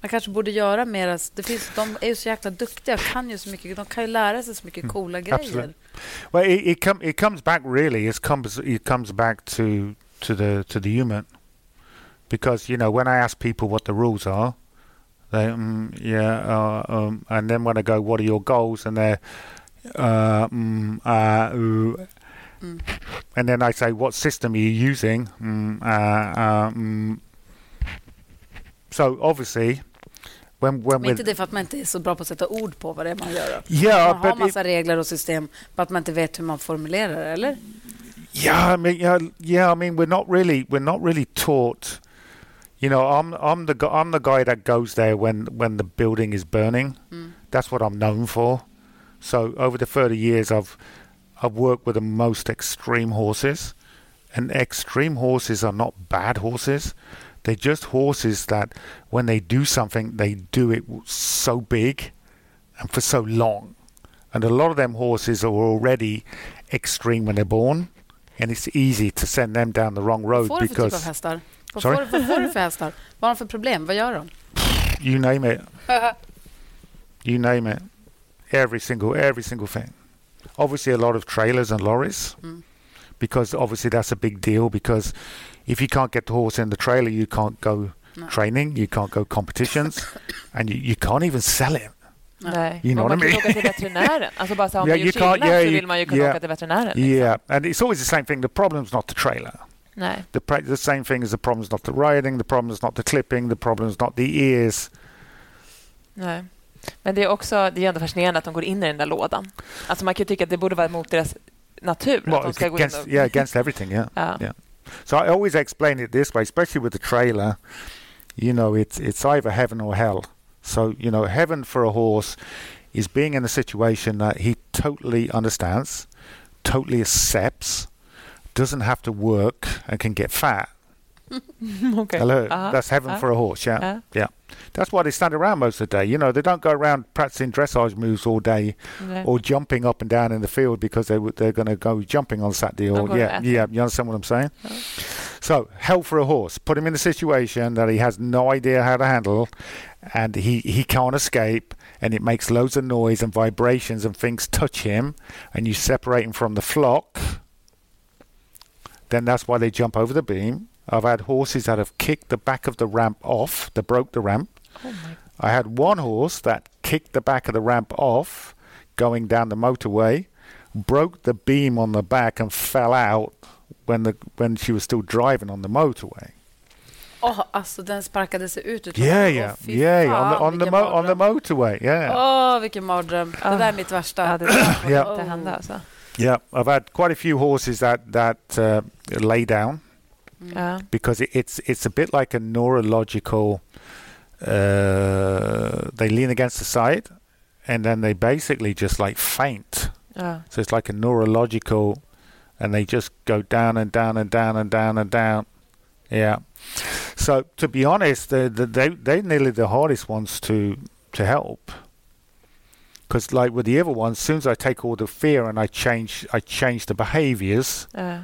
Man kanske borde göra mer. Det finns, de är ju så jäkla duktiga och kan ju så mycket. De kan ju lära sig så mycket coola grejer. Absolut. Well, it it, com- it comes back really. It comes it comes back to to the to the human, because you know when I ask people what the rules are, they mm, yeah, uh, um, and then when I go, what are your goals, and they're uh, mm, uh, ooh. Mm. and then I say, what system are you using? Mm, uh, uh, mm. So obviously, when when Men inte det för att man inte är så bra på att sätta ord på vad det är man gör. yeah, Man har but it- regler och system för att man inte vet hur man formulerar eller? Yeah, I mean, yeah, yeah. I mean, we're not really, we're not really taught. You know, I'm, I'm the, gu- I'm the guy that goes there when, when the building is burning. Mm. That's what I'm known for. So over the 30 years, I've, I've worked with the most extreme horses, and extreme horses are not bad horses. They're just horses that, when they do something, they do it so big, and for so long. And a lot of them horses are already extreme when they're born, and it's easy to send them down the wrong road Vad får du för typ av because hästar? Vad får, du- vad får du för hästar? Vad har de för problem? Vad gör de? you name it, you name it, every single every single thing. Obviously, a lot of trailers and lorries, Mm. because obviously that's a big deal. Because if you can't get the horse in the trailer, you can't go No. training, you can't go competitions, *coughs* and you, you can't even sell it. Nej. You know man what I kan mean? åka till veterinären. Alltså bara så här, om *laughs* Yeah, det gör you can't- skillnad yeah, så vill man ju kunna yeah. åka till veterinären. liksom. Yeah, and it's always the same thing. The problem's not the trailer. Nej. The, pra- the same thing as the problem is not the riding, the problem is not the clipping, the problem is not the ears. Nej. Men det är också det är ändå fascinerande att de går in i den där lådan. Alltså man kan ju tycka att det borde vara mot deras natur. att de ska gå in against, och... yeah, against everything, yeah. Ja. Yeah. So I always explain it this way, especially with the trailer. You know, it's it's either heaven or hell. So you know, heaven for a horse is being in a situation that he totally understands, totally accepts, doesn't have to work, and can get fat. *laughs* Okej. Hello, Ja. that's heaven Ja. for a horse. Yeah, Ja. yeah. That's why they stand around most of the day. You know, they don't go around practicing dressage moves all day Nej. or jumping up and down in the field because they w- they're going to go jumping on Saturday or oh, yeah Athens. yeah you understand what I'm saying so hell for a horse put him in a situation that he has no idea how to handle and he he can't escape and it makes loads of noise and vibrations and things touch him and you separate him from the flock then that's why they jump over the beam I've had horses that have kicked the back of the ramp off that broke the ramp Oh my I had one horse that kicked the back of the ramp off going down the motorway, broke the beam on the back and fell out when the when she was still driving on the motorway. Åh, alltså den sparkade sig ut. utav Yeah, honom. yeah, Åh, yeah, yeah. On the on the vilken mo- on the motorway. Yeah, Åh, vilken mardröm. Det Ah. där är mitt värsta. Ja, det där får Ja. inte hända alltså. Yeah. I've had quite a few horses that that uh, lay down Ja. because it, it's it's a bit like a neurological. Uh, they lean against the side, and then they basically just like faint. Ja. So it's like a neurological, and they just go down and down and down and down and down. Yeah. So to be honest, the, the, they they nearly the hardest ones to to help. Because like with the other ones, as soon as I take all the fear and I change I change the behaviors, Ja.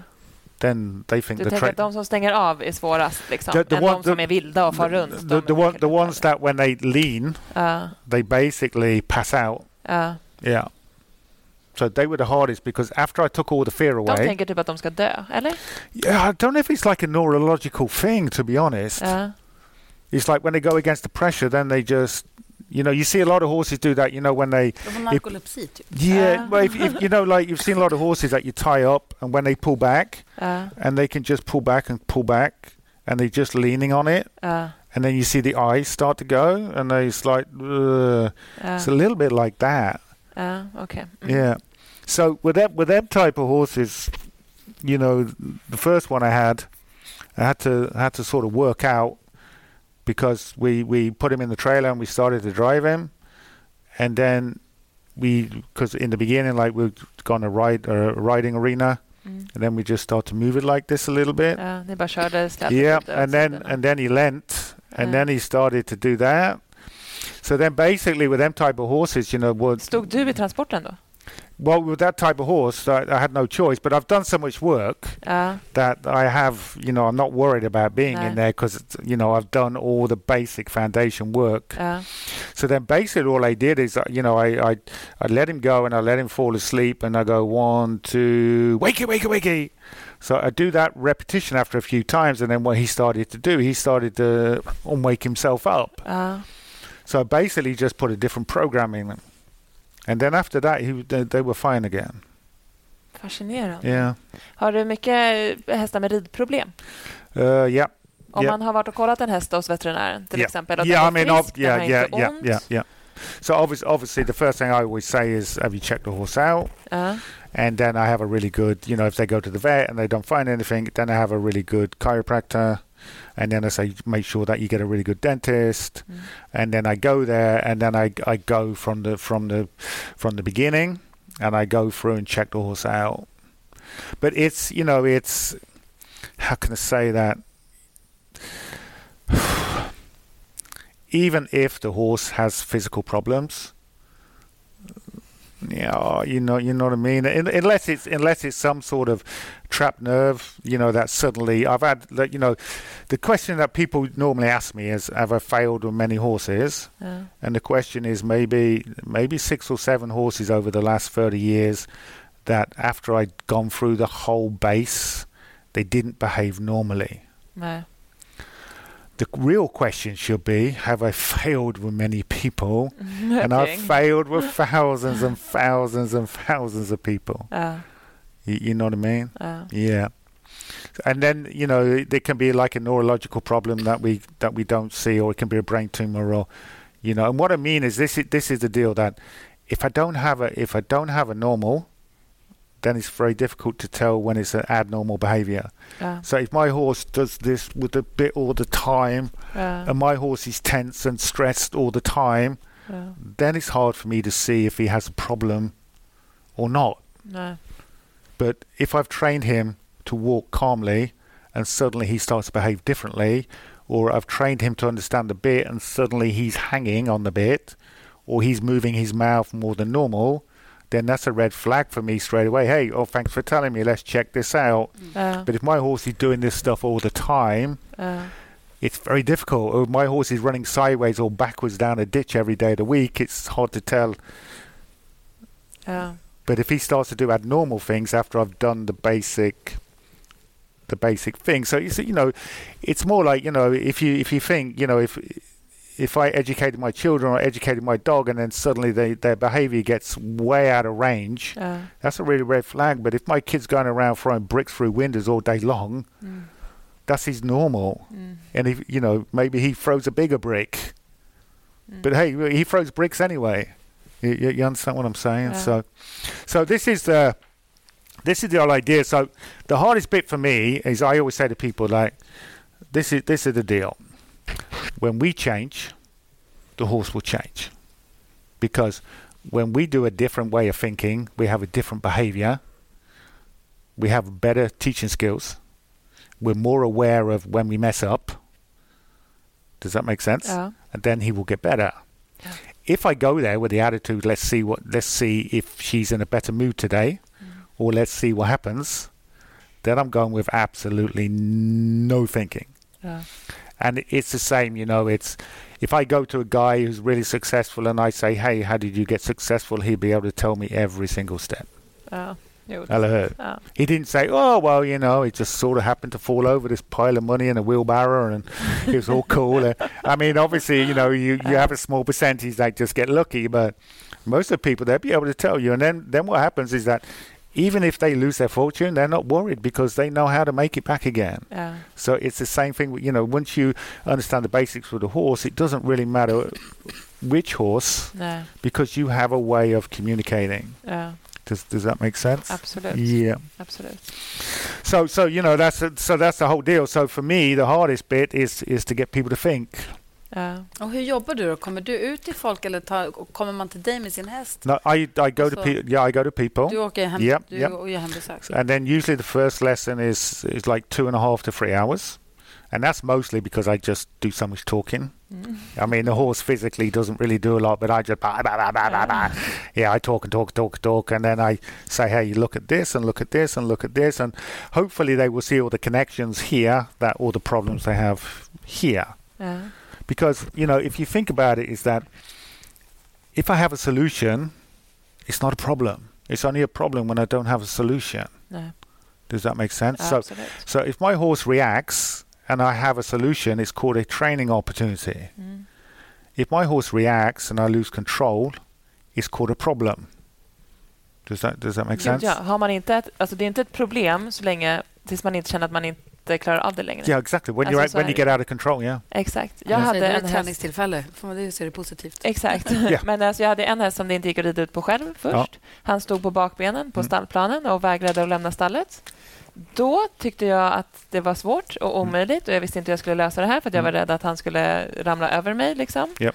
then they think Du the tänker att de som stänger av är svårast liksom, The- the än one- de som the- är vilda och far runt? the, de the, one, the ones that when they lean, Ja. they basically pass out. Ja. Yeah. So they were the hardest because after I took all the fear De away, tänker typ att de ska dö, eller? Yeah, I don't know if it's like a neurological thing, to be honest. Ja. It's like when they go against the pressure, then they just, you know, you see a lot of horses do that. You know, when they, typ. yeah, Ah. well, if, if you know, like you've seen a lot of horses that you tie up, and when they pull back, Ja. and they can just pull back and pull back, and they're just leaning on it, Ja. and then you see the eyes start to go, and they it's like, uh, it's a little bit like that. Okej. Mm. Yeah. So with that with them type of horses, you know, the first one I had, I had to I had to sort of work out because we we put him in the trailer and we started to drive him, and then we because in the beginning like we are gonna ride a riding arena, Mm. and then we just start to move it like this a little bit. Bara körde Yeah, and then and then he leant, and Yeah. then he started to do that. So then basically with them type of horses, you know, what Stod du i transporten då? Well, with that type of horse, I, I had no choice. But I've done so much work Ja. that I have, you know, I'm not worried about being No. in ah. there because, you know, I've done all the basic foundation work. Ja. So then basically all I did is, uh, you know, I, I, I let him go and I let him fall asleep and I go, one, two, wakey, wakey, wakey. So I do that repetition after a few times. And then what he started to do, he started to unwake himself up. Ja. So I basically just put a different program in him. And then after that, he, they, they were fine again. Fascinerande. Yeah. Har du mycket hästar med ridproblem? Uh, yeah. Om Ja. man har varit och kollat en häst hos veterinären till yeah. exempel och yeah, I den är mean, frisk, yeah, den har yeah, inte yeah, ont. yeah, yeah. So obviously, obviously, the first thing I always say is, have you checked the horse out? Ja. And then I have a really good, you know, if they go to the vet and they don't find anything, then I have a really good chiropractor. And then I say, make sure that you get a really good dentist. Mm. And then I go there, and then I, I go from the from the from the beginning, and I go through and check the horse out. But it's you know it's how can I say that? *sighs* Even if the horse has physical problems, yeah, oh, you know, you know what I mean. Unless it's unless it's some sort of trapped nerve, you know, that suddenly I've had, like, you know, the question that people normally ask me is, have I failed with many horses? Ja. And the question is maybe maybe six or seven horses over the last thirty years that after I'd gone through the whole base, they didn't behave normally. Nej. The real question should be, have I failed with many people? *laughs* and I've failed with thousands and thousands and thousands of people. Ja. You, you know what I mean? Ja. Yeah. And then you know there can be like a neurological problem that we that we don't see, or it can be a brain tumor, or you know. And what I mean is this: is, this is the deal that if I don't have a if I don't have a normal, then it's very difficult to tell when it's an abnormal behaviour. Ja, So if my horse does this with a bit all the time, ja, and my horse is tense and stressed all the time, ja. then it's hard for me to see if he has a problem or not. Nej. But if I've trained him to walk calmly and suddenly he starts to behave differently, or I've trained him to understand the bit and suddenly he's hanging on the bit, or he's moving his mouth more than normal, then that's a red flag for me straight away. Hey, oh, thanks for telling me. Let's check this out. Ja, But if my horse is doing this stuff all the time, ja. it's very difficult. Or my horse is running sideways or backwards down a ditch every day of the week. It's hard to tell. Ja. But if he starts to do abnormal things after I've done the basic, the basic thing, so you see, you know, it's more like you know, if you if you think you know if if I educated my children or educated my dog and then suddenly they, their behavior gets way out of range, Ja. that's a really red flag. But if my kid's going around throwing bricks through windows all day long, Mm. that's his normal. Mm. And if you know, maybe he throws a bigger brick. Mm. But hey, he throws bricks anyway. You, you, you understand what I'm saying? Yeah. So, so this is the this is the whole idea. So the hardest bit for me is I always say to people like, this is this is the deal. When we change, the horse will change, because when we do a different way of thinking, we have a different behavior. We have better teaching skills. We're more aware of when we mess up. Does that make sense? Ja. and then he will get better. Yeah. If I go there with the attitude, let's see what, let's see if she's in a better mood today, mm. or let's see what happens, then I'm going with absolutely no thinking. Ja. And it's the same, you know. It's if I go to a guy who's really successful and I say, "Hey, how did you get successful?" He'd be able to tell me every single step. Jo. Eller hur? He didn't say, "Oh, well, you know, it just sort of happened to fall over this pile of money in a wheelbarrow, and *laughs* it was all cool." I mean, obviously, you know, you, you have a small percentage that just get lucky, but most of the people they'll be able to tell you. And then then what happens is that even if they lose their fortune, they're not worried because they know how to make it back again. Ja. So it's the same thing. You know, once you understand the basics with a horse, it doesn't really matter which horse Nej. because you have a way of communicating. Ja. Does does that make sense? Absolut. Yeah. Absolutely. So so you know that's a, so that's the whole deal. So for me, the hardest bit is is to get people to think. Och hur jobbar du då? Kommer du ut till folk eller tar, kommer man till dig med sin häst? No, I I go to So- pe- yeah I go to people, Du åker hem, Yep, du yep. och gör hembesök? and then usually the first lesson is is like two and a half to three hours, and that's mostly because I just do so much talking. Mm. I mean, the horse physically doesn't really do a lot, but I just bah, bah, bah, yeah, I talk and talk, talk, talk, and then I say, hey, look at this and look at this and look at this, and hopefully they will see all the connections here that all the problems they have here. Ja. Because you know if you think about it is that if i have a solution it's not a problem it's only a problem when i don't have a solution Nej. does that make sense so so if my horse reacts and i have a solution it's called a training opportunity Mm. if my horse reacts and i lose control it's called a problem does that does that make sense ja. Har man inte ett, alltså det är inte ett problem så länge tills man inte känner att man inte klarar av det längre. yeah exactly when Alltså, så when you get out of control yeah Exakt. Jag Jag hade det är en ett träningstillfälle. Får man det se det positivt? Exakt. *laughs* Ja. Men alltså, jag hade en häst som det inte gick att rida ut på själv först. Han stod på bakbenen på Mm. stallplanen och vägrade att lämna stallet. Då tyckte jag att det var svårt och omöjligt och jag visste inte hur jag skulle lösa det här för att jag var Mm. rädd att han skulle ramla över mig. Liksom. Ja.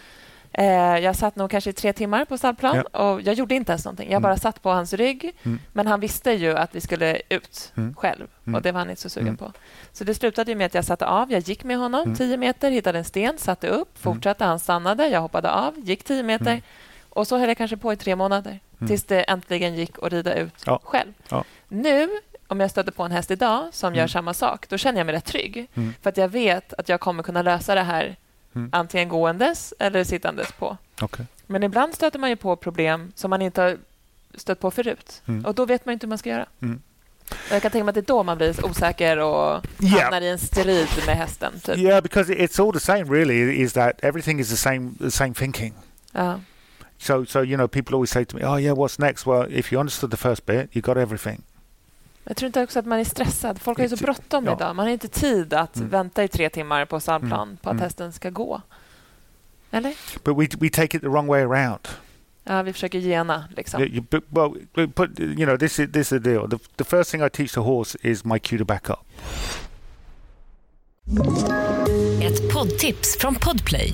Eh, jag satt nog kanske i tre timmar på stallplan och jag gjorde inte ens någonting. Jag Mm. bara satt på hans rygg. Mm. Men han visste ju att vi skulle ut Mm. själv Mm. och det var han inte så sugen Mm. på. Så det slutade ju med att jag satte av. Jag gick med honom Mm. 10 meter, hittade en sten, satte upp, fortsatte. Han stannade. Jag hoppade av, gick 10 meter. Mm. Och så höll jag kanske på i tre månader Mm. tills det äntligen gick att rida ut Ja. själv. Ja. Nu, om jag stöter på en häst idag som gör Mm. samma sak, då känner jag mig rätt trygg. Mm. För att jag vet att jag kommer kunna lösa det här Mm. antingen gåendes eller sittandes på. okay Men ibland stöter man ju på problem som man inte har stött på förut. Mm. Och då vet man inte hur man ska göra. Mm. Jag kan tänka mig att det är då man blir osäker och Yeah. hamnar i en strid med hästen. Typ. yeah because it's all the same really is that everything is the same the same thinking Ja. So, so you know, people always say to me, "Oh, yeah, what's next?" Well, if you understood the first bit, you got everything. Jag tror inte också att man är stressad. Folk har ju så Inte- bråttom ja. idag. Man har inte tid att Mm. vänta i tre timmar på stallplan på att Mm. hästen ska gå. Eller? But we we take it the wrong way around. Ja, vi försöker gena, liksom. You, you, but, well, but you know this is this is the deal. The, the first thing I teach the horse is my cue to back up. Ett poddtips från Podplay.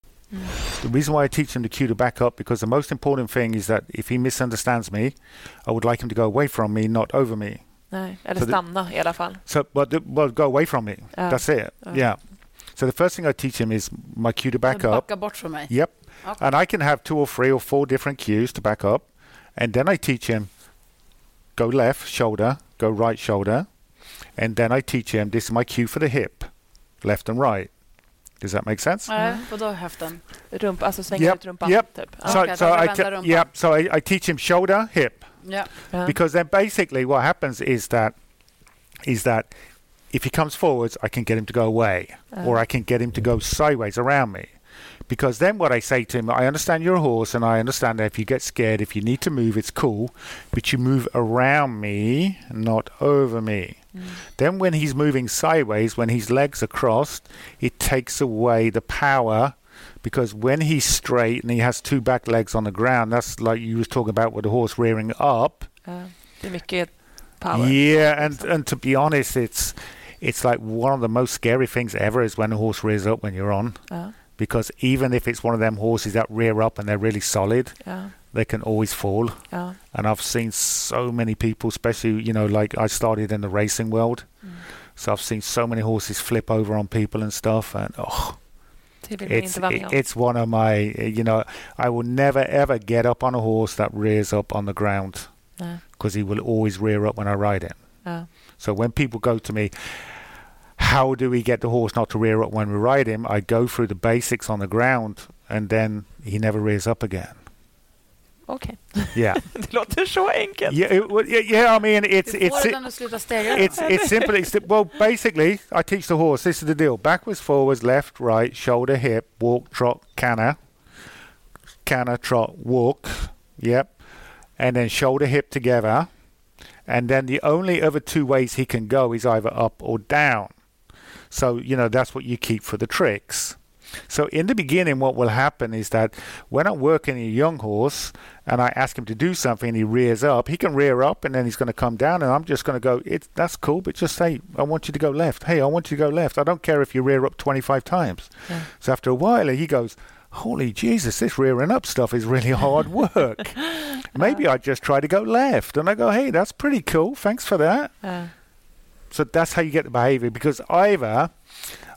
The reason why I teach him the cue to back up because the most important thing is that if he misunderstands me, I would like him to go away from me, not over me. Nej, eller Så det- stanna i alla fall. So, well, the, well go away from me. Yeah. That's it. Yeah. Yeah. So the first thing I teach him is my cue to back up. Backa bort från mig. Yep. Okay. And I can have two or three or four different cues to back up. And then I teach him go left shoulder, go right shoulder. And then I teach him this is my cue for the hip, left and right. Does that make sense? Nej, mm. vadå höften? Rump, alltså svänga Yep, ut rumpan, yep. typ. So, Okay, so I vända yep. So I, I teach him shoulder, hip, Ja. Ja. because then basically what happens is that is that if he comes forwards, I can get him to go away, or I can get him to go sideways around me. Because then what I say to him, I understand you're a horse, and I understand that if you get scared, if you need to move, it's cool, but you move around me, not over me. Then when he's moving sideways, when his legs are crossed, it takes away the power. Because when he's straight and he has two back legs on the ground, that's like you was talking about with the horse rearing up. Ah, det mycket power. Yeah, and and to be honest, it's it's like one of the most scary things ever is when a horse rears up when you're on. Ja. Because even if it's one of them horses that rear up and they're really solid, Ja. They can always fall. Ja. And I've seen so many people, especially you know, like I started in the racing world, so I've seen so many horses flip over on people and stuff, and oh, Det vill man it's inte vara med it, it's one of my, you know, I will never ever get up on a horse that rears up on the ground because he will always rear up when I ride him. Ja. So when people go to me, how do we get the horse not to rear up when we ride him? I go through the basics on the ground, and then he never rears up again. Okej. Yeah, *laughs* Det låter så enkelt. yeah, it, well, yeah, yeah. I mean, it's Du it's får den att sluta stegra it's it's *laughs* simple. It's well, basically, I teach the horse. This is the deal: backwards, forwards, left, right, shoulder, hip, walk, trot, canter, canter, trot, walk. Yep, and then shoulder, hip together, and then the only other two ways he can go is either up or down. So you know that's what you keep for the tricks. So in the beginning, what will happen is that when I'm working a young horse and I ask him to do something, he rears up. He can rear up and then he's going to come down, and I'm just going to go. It's that's cool, but just say, I want you to go left. Hey, I want you to go left. I don't care if you rear up 25 times. Yeah. So after a while, he goes. Holy Jesus, this rearing up stuff is really hard *laughs* work. Maybe I just try to go left. And I go, hey, that's pretty cool. Thanks for that. Ja. So that's how you get the behavior because either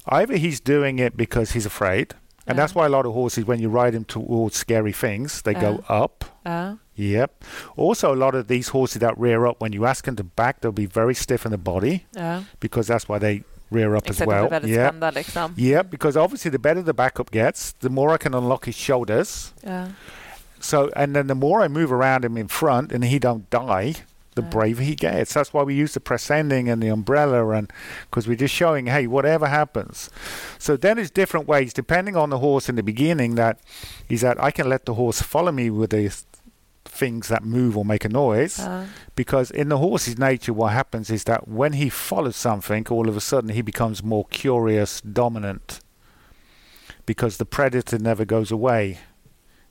either he's doing it because he's afraid, and that's why a lot of horses, when you ride them towards scary things, they go up. Ja. Yep. Also, a lot of these horses that rear up, when you ask them to back, they'll be very stiff in the body because that's why they rear up Exakt, as well. Yeah. liksom. Yeah, because obviously the better the backup gets, the more I can unlock his shoulders. Ja. So, and then the more I move around him in front and he don't die, the braver he gets. That's why we use the presenning and the umbrella, and because we're just showing, hey, whatever happens. So then there's different ways depending on the horse in the beginning. That is that I can let the horse follow me with the things that move or make a noise. Ja. Because in the horse's nature, what happens is that when he follows something, all of a sudden he becomes more curious, dominant. Because the predator never goes away.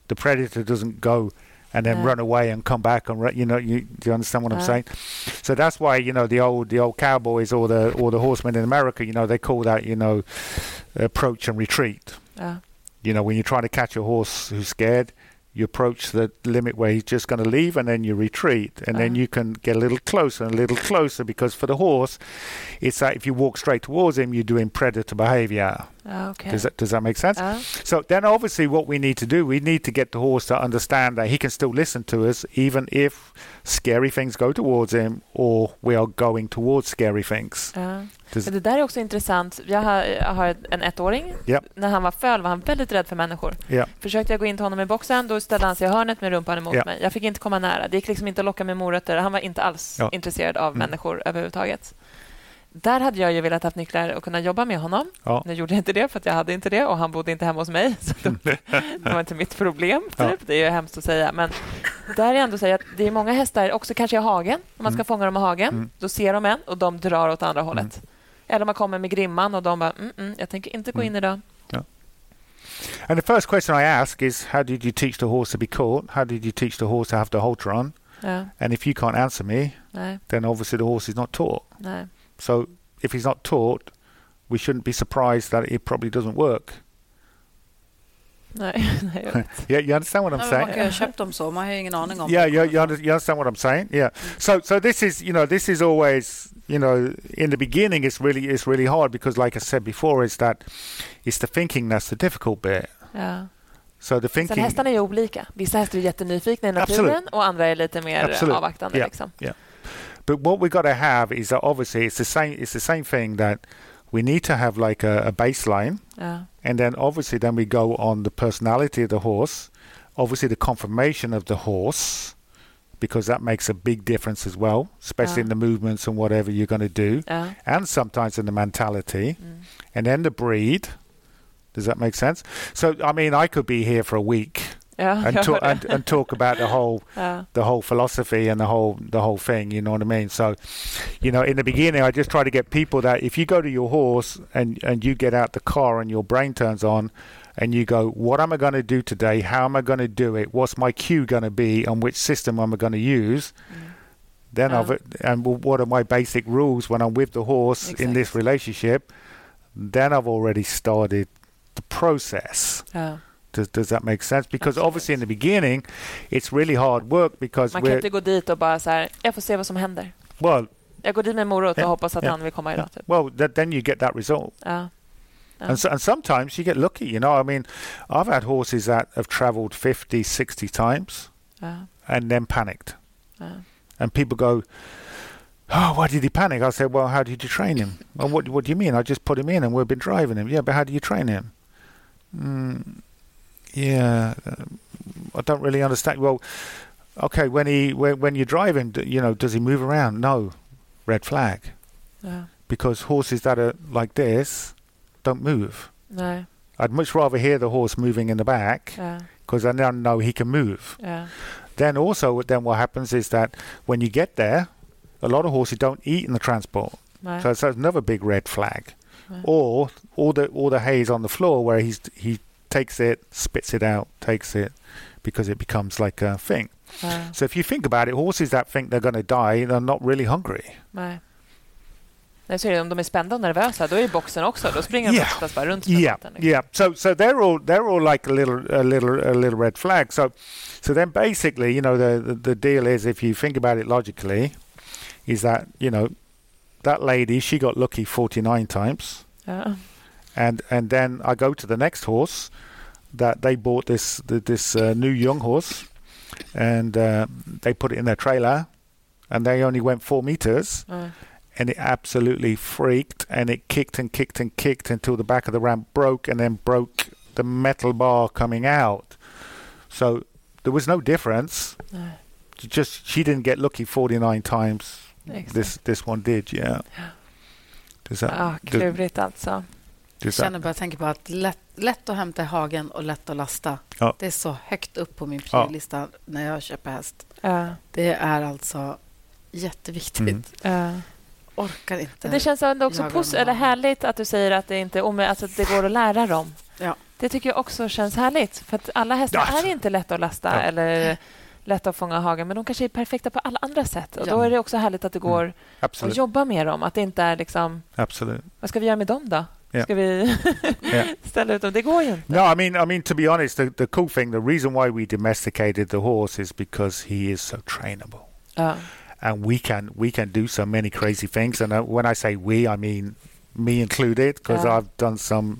The predator doesn't go and then Yeah. run away and come back and ru- you know you do you understand what I'm saying? So that's why you know the old the old cowboys or the or the horsemen in America, you know, they call that you know approach and retreat. Ja. You know, when you're trying to catch a horse who's scared, you approach the limit where he's just going to leave and then you retreat. And then Uh-huh. you can get a little closer and a little closer because for the horse, it's like if you walk straight towards him, you're doing predator behavior. Okej. Does that does that make sense? Ja. So then, obviously, what we need to do, we need to get the horse to understand that he can still listen to us, even if scary things go towards him, or we are going towards scary things. Ja. Det där är också intressant. Jag har, en ettåring. Ja. När han var föl var han väldigt rädd för människor. Ja. Försökte jag gå in till honom i boxen, då ställde han sig i hörnet med rumpan emot Ja. mig. Jag fick inte komma nära. Det gick liksom inte att locka med morötter. Han var inte alls intresserad av Mm. människor överhuvudtaget. Där hade jag ju velat haft nycklar och kunna jobba med honom. Ja. Nu gjorde jag inte det, för att jag hade inte det och han bodde inte hemma hos mig. *laughs* Så då, det var inte mitt problem. *laughs* Typ. Ja. Det är ju hemskt att säga. Men där är ändå säga att det är många hästar, också kanske i hagen, om man ska Mm. fånga dem i hagen. Mm. Då ser de en och de drar åt andra hållet. Eller om man kommer med grimman och de bara, mm, mm, jag tänker inte gå Mm. in idag. And the first question I ask is, how did you teach the horse to be caught? How did you teach the horse to have the halter on? Ja, And if you can't answer me, nej, then obviously the horse is not taught. nej. So if he's not taught, we shouldn't be surprised that it probably doesn't work. Nej, *laughs* nej. Yeah, you understand what I'm men saying? man kan köpt dem så, man har ingen aning om yeah, you, you, under, you understand what I'm saying? Yeah. So, so this is, you know, this is always, you know, in the beginning, it's really, it's really hard because, like I said before, is that it's the thinking that's the difficult bit. Ja. So the Sen thinking, hästarna är olika. Vissa hästar är jättenyfikna i naturen Absolut. och andra är lite mer Absolut. avvaktande. Yeah. Liksom. But what we've got to have is that obviously it's the same, it's the same thing that we need to have like a, a baseline, Ja. and then obviously then we go on the personality of the horse, obviously the conformation of the horse. Because that makes a big difference as well, especially Yeah. in the movements and whatever you're going to do. Ja. and sometimes in the mentality, Mm. and then the breed. Does that make sense? So, I mean, I could be here for a week Ja, *laughs* and, talk, and, and talk about the whole *laughs* Ja. the whole philosophy and the whole the whole thing. You know what I mean? So, you know, in the beginning, I just try to get people that if you go to your horse and and you get out the car and your brain turns on. And you go, what am I going to do today? How am I going to do it? What's my cue going to be? And which system am I going to use? Mm. Then Yeah. I've and what are my basic rules when I'm with the horse in this relationship? Then I've already started the process. Ja. Does, does that make sense? Because obviously in the beginning, it's really hard work because Man kan we're inte gå dit och bara så här, jag får se vad som händer. well, Jag går dit med morot och Ja, hoppas att ja, han vill komma idag. Typ. well, that, then you get that result. Ja. Ja. And, so, and sometimes you get lucky. You know, I mean, I've had horses that have travelled 50, 60 times Ja. and then panicked. Ja. And people go, "Oh, why did he panic?" I said, "Well, how did you train him?" well, what What do you mean? I just put him in, and we've been driving him. Yeah, but how do you train him? Mm, yeah, uh, I don't really understand. Well, okay, when he when, when you drive him, d- you know, does he move around? No, red flag. Ja. Because horses that are like this don't move. Nej. I'd much rather hear the horse moving in the back because I now know he can move. Ja. Then also, then what happens is that when you get there, a lot of horses don't eat in the transport, Nej. so that's another big red flag. Right. Or all the all the hay is on the floor where he's he takes it, spits it out, takes it, because it becomes like a thing. Ja. So if you think about it, horses that think they're going to die, they're not really hungry. Nej. Nej, så är det, om de är spända och nervösa, då är ju boxen också. Då springer de Yeah. bara runt. Yeah, liksom. yeah. So so they're all they're all like a little a little a little red flag. So so then basically, you know, the the, the deal is if you think about it logically, is that you know that lady she got lucky forty nine times. And and then I go to the next horse that they bought this this uh, new young horse, and uh, they put it in their trailer, and they only went four meters, Ja. and it absolutely freaked and it kicked and kicked and kicked until the back of the ramp broke and then broke the metal bar coming out. So there was no difference. Nej. Just she didn't get lucky 49 times. Exakt. This this one did, yeah. *gasps* Does that, Ja, does, klurigt alltså. Jag känner bara tänker på att lätt, lätt att hämta i hagen och lätt att lasta. Ja. Det är så högt upp på min Ja. priollista när jag köper häst. Ja. Det är alltså jätteviktigt. Mm. Ja. Orkar inte. Det känns ändå också pos- eller härligt att du säger att det inte alltså att det går att lära dem. Ja. Det tycker jag också känns härligt. För att alla hästar Ja. är inte lätta att lasta Ja. eller lätta att fånga i hagen, men de kanske är perfekta på alla andra sätt. Och Ja. Då är det också härligt att det går att absolutely. jobba med dem. Att det inte är liksom, Absolutely. vad ska vi göra med dem då? Ja. Ska vi *laughs* ställa ut dem? Det går ju inte. No, I mean, I mean to be honest, the, the cool thing, the reason why we domesticated the horse is because he is so trainable. Ja. and we can we can do so many crazy things. And uh, when I say we, I mean me included, because Yeah. I've done some,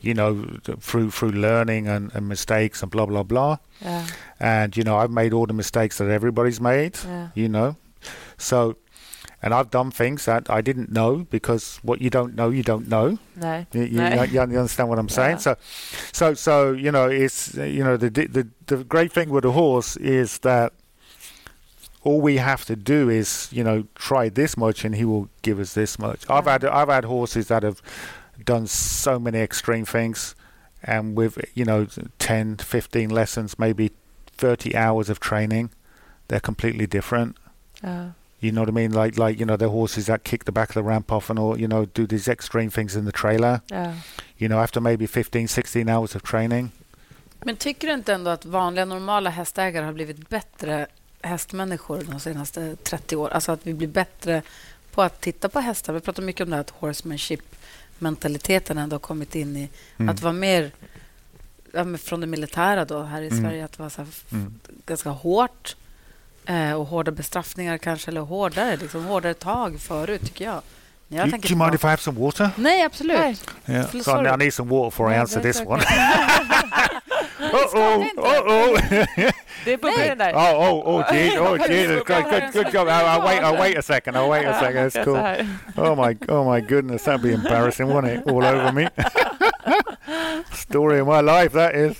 you know, through through learning and, and mistakes and blah blah blah. Yeah. And you know, I've made all the mistakes that everybody's made. Yeah. You know, so. And I've done things that I didn't know because what you don't know, you don't know. Nej. You, you, Nej. you understand what I'm saying? Yeah. So, so, so you know, it's you know the the the great thing with a horse is that all we have to do is you know try this much and he will give us this much. I've had I've had horses that have done so many extreme things, and with you know 10, 15 lessons, maybe 30 hours of training, they're completely different. Ja. You know what I mean? Like like you know the horses that kick the back of the ramp off and all you know do these extreme things in the trailer. Ja. you know, after maybe 15, 16 hours of training. Men tycker du inte ändå att vanliga normala hästägare har blivit bättre hästmänniskor de senaste 30 åren? Alltså att vi blir bättre på att titta på hästar. Vi pratar mycket om det här att horsemanship-mentaliteten ändå har kommit in i Mm. att vara mer ja, från det militära då här i Mm. Sverige, att vara så här Mm. ganska hårt och hårda bestraffningar kanske, eller hårdare, liksom hårdare tag förut tycker jag. Jag Do, tänker do you mind if I have some water? Nej, absolut. Nej. Yeah. So I sorry. need some water before I Nej, answer *laughs* det är this one. okej. uh oh, uh oh. Det är bubblor i den där. oh, oh, oh, *laughs* gee, oh, Jesus Christ. Good, good job. I'll, I'll wait, I'll wait a second. I'll wait a second. Så *laughs* cool. Oh my, oh my goodness. That'd be embarrassing, wouldn't it? All over me. Story of my life, that is.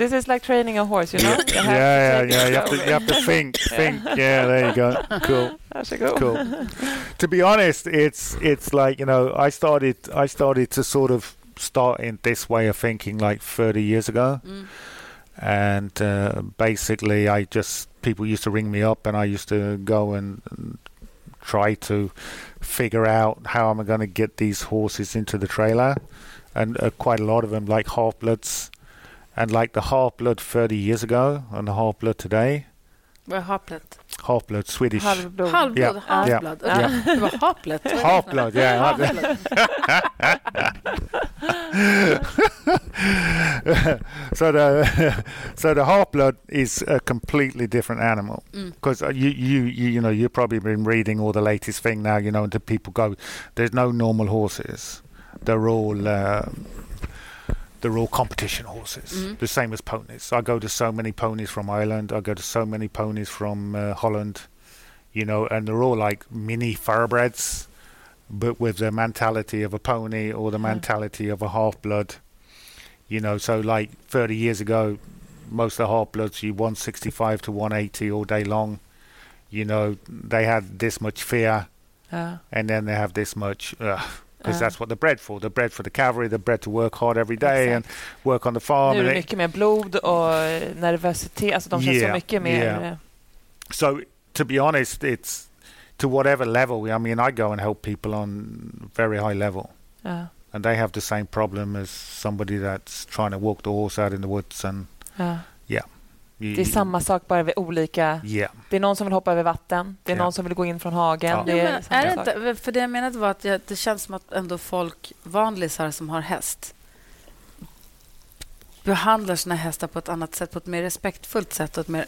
This is like training a horse, you know? You Yeah, to yeah, yeah. You have to, you have to *laughs* think, think. Yeah, there you go. *laughs* Cool. Varsågod. cool. to be honest, it's it's like you know I started I started to sort of start in this way of thinking like 30 years ago, Mm. and uh, basically I just people used to ring me up and I used to go and, and try to figure out how am I going to get these horses into the trailer, and uh, quite a lot of them like half bloods. And like the half blood 30 years ago and the half blood today, Vad är haplet? half blood Swedish. Halvblod. Halvblod, Ja. halvblod. Ja. Det var haplet. Half blood, yeah. Halvblod. *laughs* *laughs* *laughs* so the so the half blood is a completely different animal Mm. because you, you you you know you've probably been reading all the latest thing now you know and the people go there's no normal horses they're all uh, they're all competition horses Mhm. the same as ponies I go to so many ponies from Ireland I go to so many ponies from uh, Holland you know and they're all like mini thoroughbreds but with the mentality of a pony or the Yeah. mentality of a half blood. You know, so like 30 years ago, most of the half bloods, you 165 to 180 all day long. You know, they had this much fear, Ja. and then they have this much. Because Ja. Ah. that's what they're bred for. They're bred for the cavalry. They're bred to work hard every day and work on the farm. Nu är and det mycket mer blod och eh, nervositet. Alltså de känns så mycket mer... yeah. eh, So to be honest, it's to whatever level. I mean, I go and help people on very high level. Ja. and they have the same problem as somebody that's trying to walk the horse out in the woods and Ja. Det är samma sak bara vid olika... yeah Det är någon som vill hoppa över vatten. Det är Ja. någon som vill gå in från hagen. Ja. Det är, samma är det inte, för det jag menade var att jag, det känns som att ändå folk, vanlisar som har häst behandlar sina hästar på ett annat sätt, på ett mer respektfullt sätt och ett mer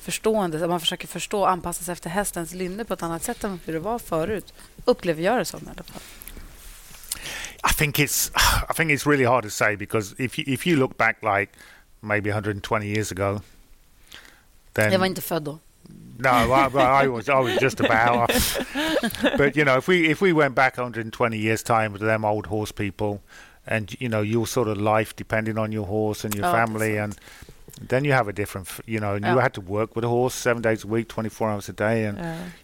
förstående. Man försöker förstå och anpassa sig efter hästens lynne på ett annat sätt än hur det var förut. Upplever jag det som i alla fall. I think it's I think it's really hard to say because if you, if you look back like maybe 120 years ago then var inte född no I, I was I was just about. *laughs* But you know if we if we went back 120 years time with them old horse people and you know your sort of life depending on your horse and your Ja, family and then you have a different you know and you had to work with a horse seven days a week 24 hours a day and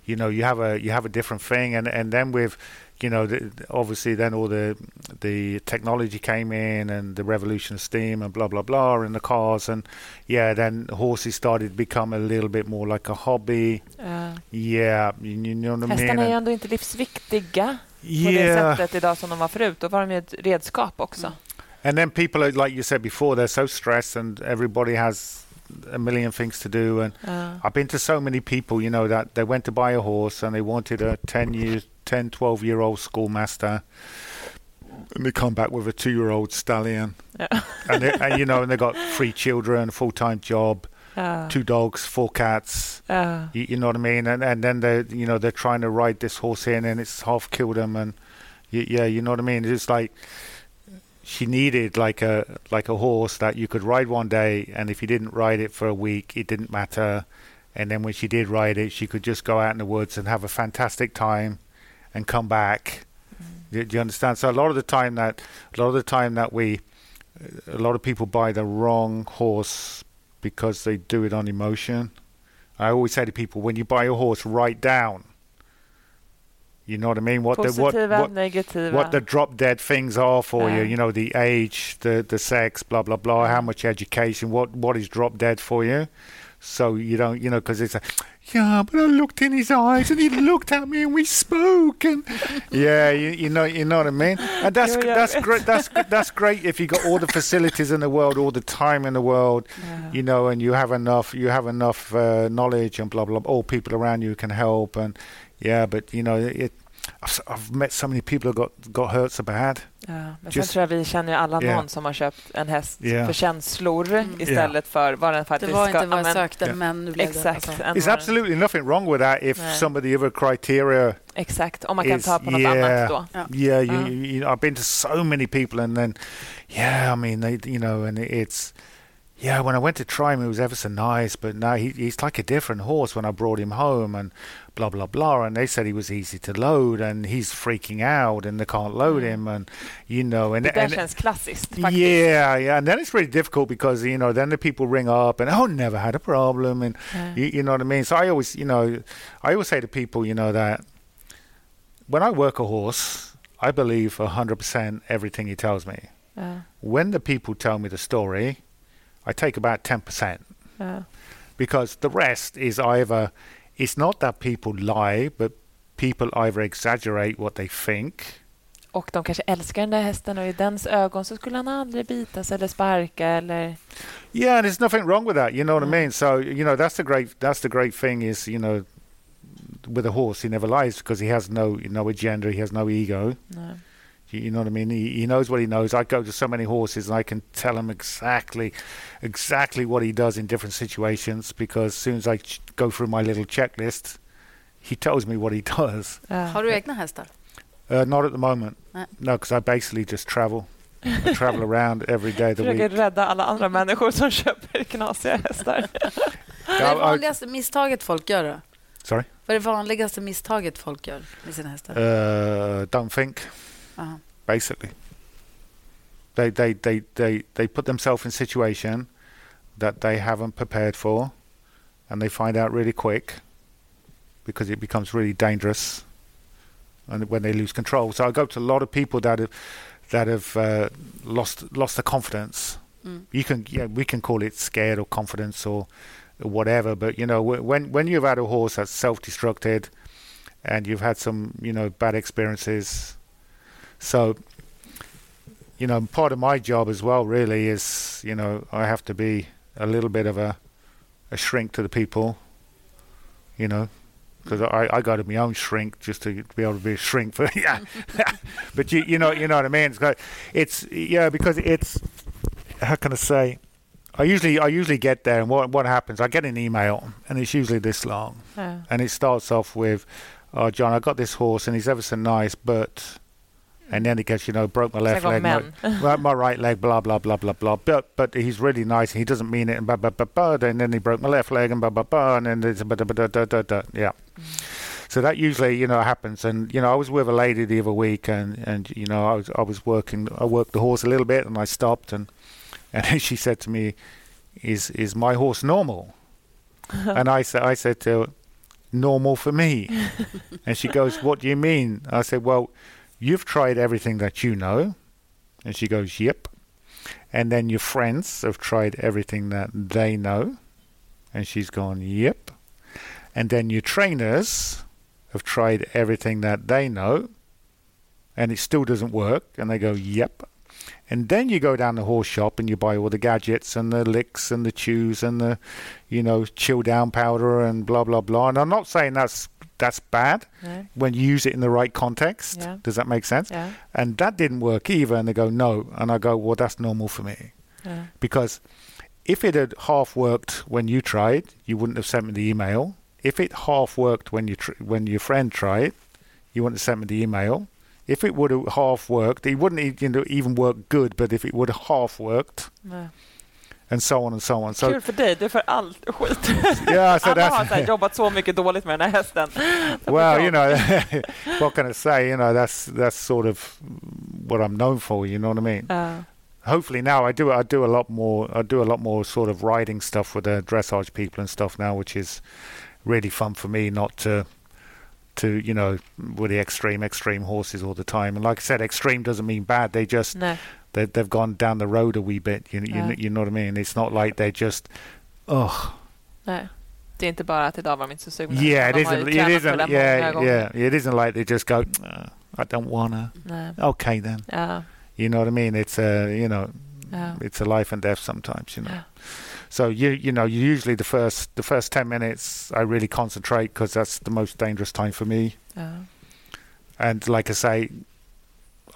you know you have a you have a different thing and and then with you know the, obviously then all the the technology came in and the revolution of steam and blah blah blah and the cars and yeah then horses started to become a little bit more like a hobby Ja. yeah you, you know what I mean Hästarna är And- ändå inte livsviktiga på det yeah sättet idag som de var förut. Då var de ju ett redskap också. Mm. and then people are, like you said before they're so stressed and everybody has a million things to do and Ja. I've been to so many people, you know, that they went to buy a horse and they wanted a 10 year, 10, 12 year old schoolmaster. And they come back with a two year old stallion. Ja. *laughs* And, they, and, you know, and they got three children, full time job, Ja. two dogs, four cats. Ah. Ja. You, you know what I mean? And, and then they, you know, they're trying to ride this horse in and it's half killed them. And, Y- yeah, you know what I mean. It's like she needed like a like a horse that you could ride one day, and if you didn't ride it for a week, it didn't matter. And then when she did ride it, she could just go out in the woods and have a fantastic time, and come back. Do, do you understand? So a lot of the time that a lot of the time that we a lot of people buy the wrong horse because they do it on emotion. I always say to people, when you buy a horse, write down. You know what I mean? What the what what, negativa. what the drop dead things are for you. You know, the age, the the sex, blah blah blah. How much education? What what is drop dead for you? So you don't, you know, because it's a, yeah, but I looked in his eyes and he looked at me and we spoke and *laughs* yeah, you, you know, you know what I mean. And that's that's great. That's that's great if you got all the facilities in the world, all the time in the world, you know, and you have enough, you have enough uh, knowledge and blah blah. blah. All people around you can help and yeah, but you know, it. I've, I've met so many people who got got hurt so bad. Ja, men Just- sen tror jag vi känner ju alla Yeah. någon som har köpt en häst Yeah. för känslor Mm. istället för vad den Det faktiskt var ska... inte vad jag sökte, Ja. men nu blev det. Exakt. Alltså. än There's vad- absolutely nothing wrong with that if Nej. some of the other criteria Exakt, om man kan is- ta på något yeah. annat då. Ja. Yeah, you, you, you, I've been to so many people, and then, yeah, I mean, they, you know, and it's, yeah, when I went to try him, he was ever so nice, but now he, he's like a different horse when I brought him home, and blah blah blah, and they said he was easy to load, and he's freaking out, and they can't load him, and you know, and Det där and känns klassiskt faktiskt. yeah, yeah, and then it's really difficult because you know then the people ring up and oh never had a problem and Yeah. you, you know what I mean. So I always you know I always say to people you know that when I work a horse, I believe hundred percent everything he tells me. Ja, When the people tell me the story, I take about ten percent ja. because the rest is either it's not that people lie, but people either exaggerate what they think Och de kanske älskar den där hästen och i dens ögon så skulle han aldrig bitas eller sparka eller... Yeah, and there's nothing wrong with that. You know what I mm. mean? So you know that's the great that's the great thing is you know with a horse he never lies because he has no no agenda, he has no ego. You, you know what I mean? He, he knows what he knows. I go to so many horses and I can tell him exactly exactly what he does in different situations because as soon as I ch- go through my little checklist, he tells me what he *laughs* does. Ja. Har du egna hästar? Uh, not at the moment. Nej. No, because I basically just travel. I travel around every day of the Försöker week. rädda alla andra människor som köper knasiga hästar. *laughs* *laughs* Vad är Ja, det vanligaste misstaget folk gör då? Sorry? Vad är det vanligaste misstaget folk gör med sina hästar? Uh, don't think. Aha. basically. They they they they they put themselves in a situation that they haven't prepared for, and they find out really quick because it becomes really dangerous, and when they lose control. So I go to a lot of people that have that have uh, lost lost the confidence. Mm. You can yeah, we can call it scared or confidence or whatever, but you know when when you've had a horse that's self-destructed, and you've had some you know bad experiences so, you know, part of my job as well really is, you know, I have to be a little bit of a, a shrink to the people, you know, because I, I got to my own shrink just to be able to be a shrink for *laughs* yeah, *laughs* but you you know you know what I mean. It's got, it's yeah because it's how can I say. I usually I usually get there and what what happens I get an email and it's usually this long Ja. and it starts off with, "Oh, John, I got this horse and he's ever so nice, but," and then he gets, you know, broke my left leg, my, män. my, my right leg, blah blah blah blah blah. But but he's really nice and he doesn't mean it, and blah blah blah blah. And then he broke my left leg, and blah blah blah, and then it's blah, blah, blah, blah, blah, blah, yeah. So that usually, you know, happens. And you know, I was with a lady the other week, and and you know, I was I was working, I worked the horse a little bit, and I stopped, and and she said to me, "Is is my horse normal?" and I said I said to her, normal for me. and she goes, What do you mean? I said, Well, you've tried everything that you know. And she goes, Yep. And then your friends have tried everything that they know. And she's gone, Yep. And then your trainers have tried everything that they know. And it still doesn't work. And they go, Yep. And then you go down the horse shop and you buy all the gadgets and the licks and the chews and the, you know, chill down powder and blah blah blah. And I'm not saying that's that's bad Nej. when you use it in the right context. Yeah. Does that make sense? Ja. And that didn't work either. And they go no, and I go well that's normal for me Ja. because if it had half worked when you tried, you wouldn't have sent me the email. If it half worked when you tr- when your friend tried, you wouldn't have sent me the email. if it would have half worked, it wouldn't you know, even work good. But if it would have half worked. And so on and so on. So Kul för dig, du får allt skit. *laughs* yeah, so Alla har that's så här, jobbat så mycket dåligt med den här hästen. *laughs* Well, you know, *laughs* what can I say? You know, that's that's sort of what I'm known for. You know what I mean? Ja. Hopefully now I do I do a lot more I do a lot more sort of riding stuff with the dressage people and stuff now, which is really fun for me. Not to to you know with the extreme extreme horses all the time. And like I said, extreme doesn't mean bad. They just Nej. They, they've gone down the road a wee bit. You you, Yeah. you know what I mean? It's not like they're just oh Nej. Det är inte bara att idag var de inte så sugna. yeah it De har ju isn't it tränat för det isn't yeah yeah it isn't like they just go "Uh, I don't wanna Nej. okay then Ja. you know what I mean it's a you know Ja. it's a life and death sometimes you know Ja. so you you know usually the first the first 10 minutes I really concentrate because that's the most dangerous time for me Ja. and like I say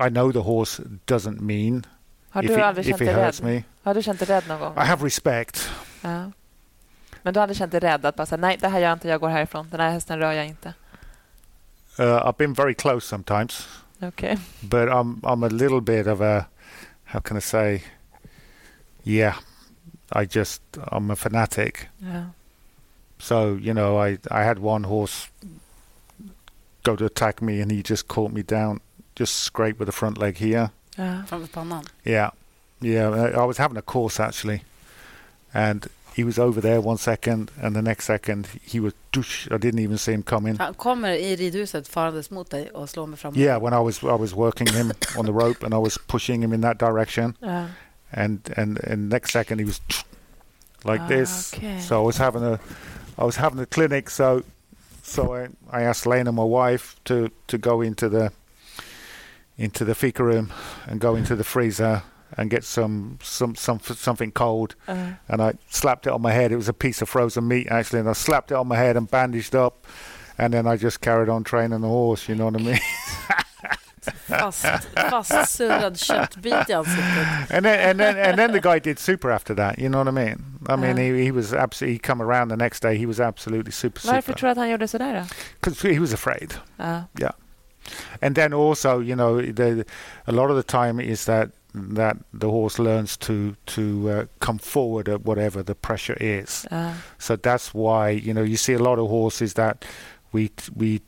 I know the horse doesn't mean Har if du it, aldrig if känt it dig hurts rädd? me Har du känt dig rädd någon gång? I have respect Ja. Men du har aldrig känt dig rädd att bara säga nej, det här gör jag inte, jag går härifrån. Den här hästen rör jag inte. uh, I've been very close sometimes Okej. but I'm I'm a little bit of a how can I say yeah I just I'm a fanatic Ja. so you know I I had one horse go to attack me and he just caught me down just scrape with the front leg here Ja. Framför pannan. yeah yeah I I was having a course actually and he was over there one second and the next second he was douche, I didn't even see him come in Han kommer i ridhuset farandes mot dig och slår mig framåt. yeah when I was I was working him on the rope and I was pushing him in that direction Ja. and and and next second he was *tsk* like Ah, this. okay. So I was having a I was having a clinic. So so I, I asked Lena, my wife, to to go into the into the fika room and go into the freezer and get some some some something cold. Ja. And I slapped it on my head. It was a piece of frozen meat actually, and I slapped it on my head and bandaged up. And then I just carried on training the horse. You know what I mean? Fast, fastsurrad köttbit i ansiktet. and then and then and then the guy did super after that. You know what I mean? I uh. mean, Yeah. he he was absolutely. He come around the next day. He was absolutely super Varför super tror du att han gjorde sådär då? because he was afraid. Ja. And then also, you know, the a lot of the time is that that the horse learns to to uh, come forward at whatever the pressure is. Ja. So that's why you know you see a lot of horses that we we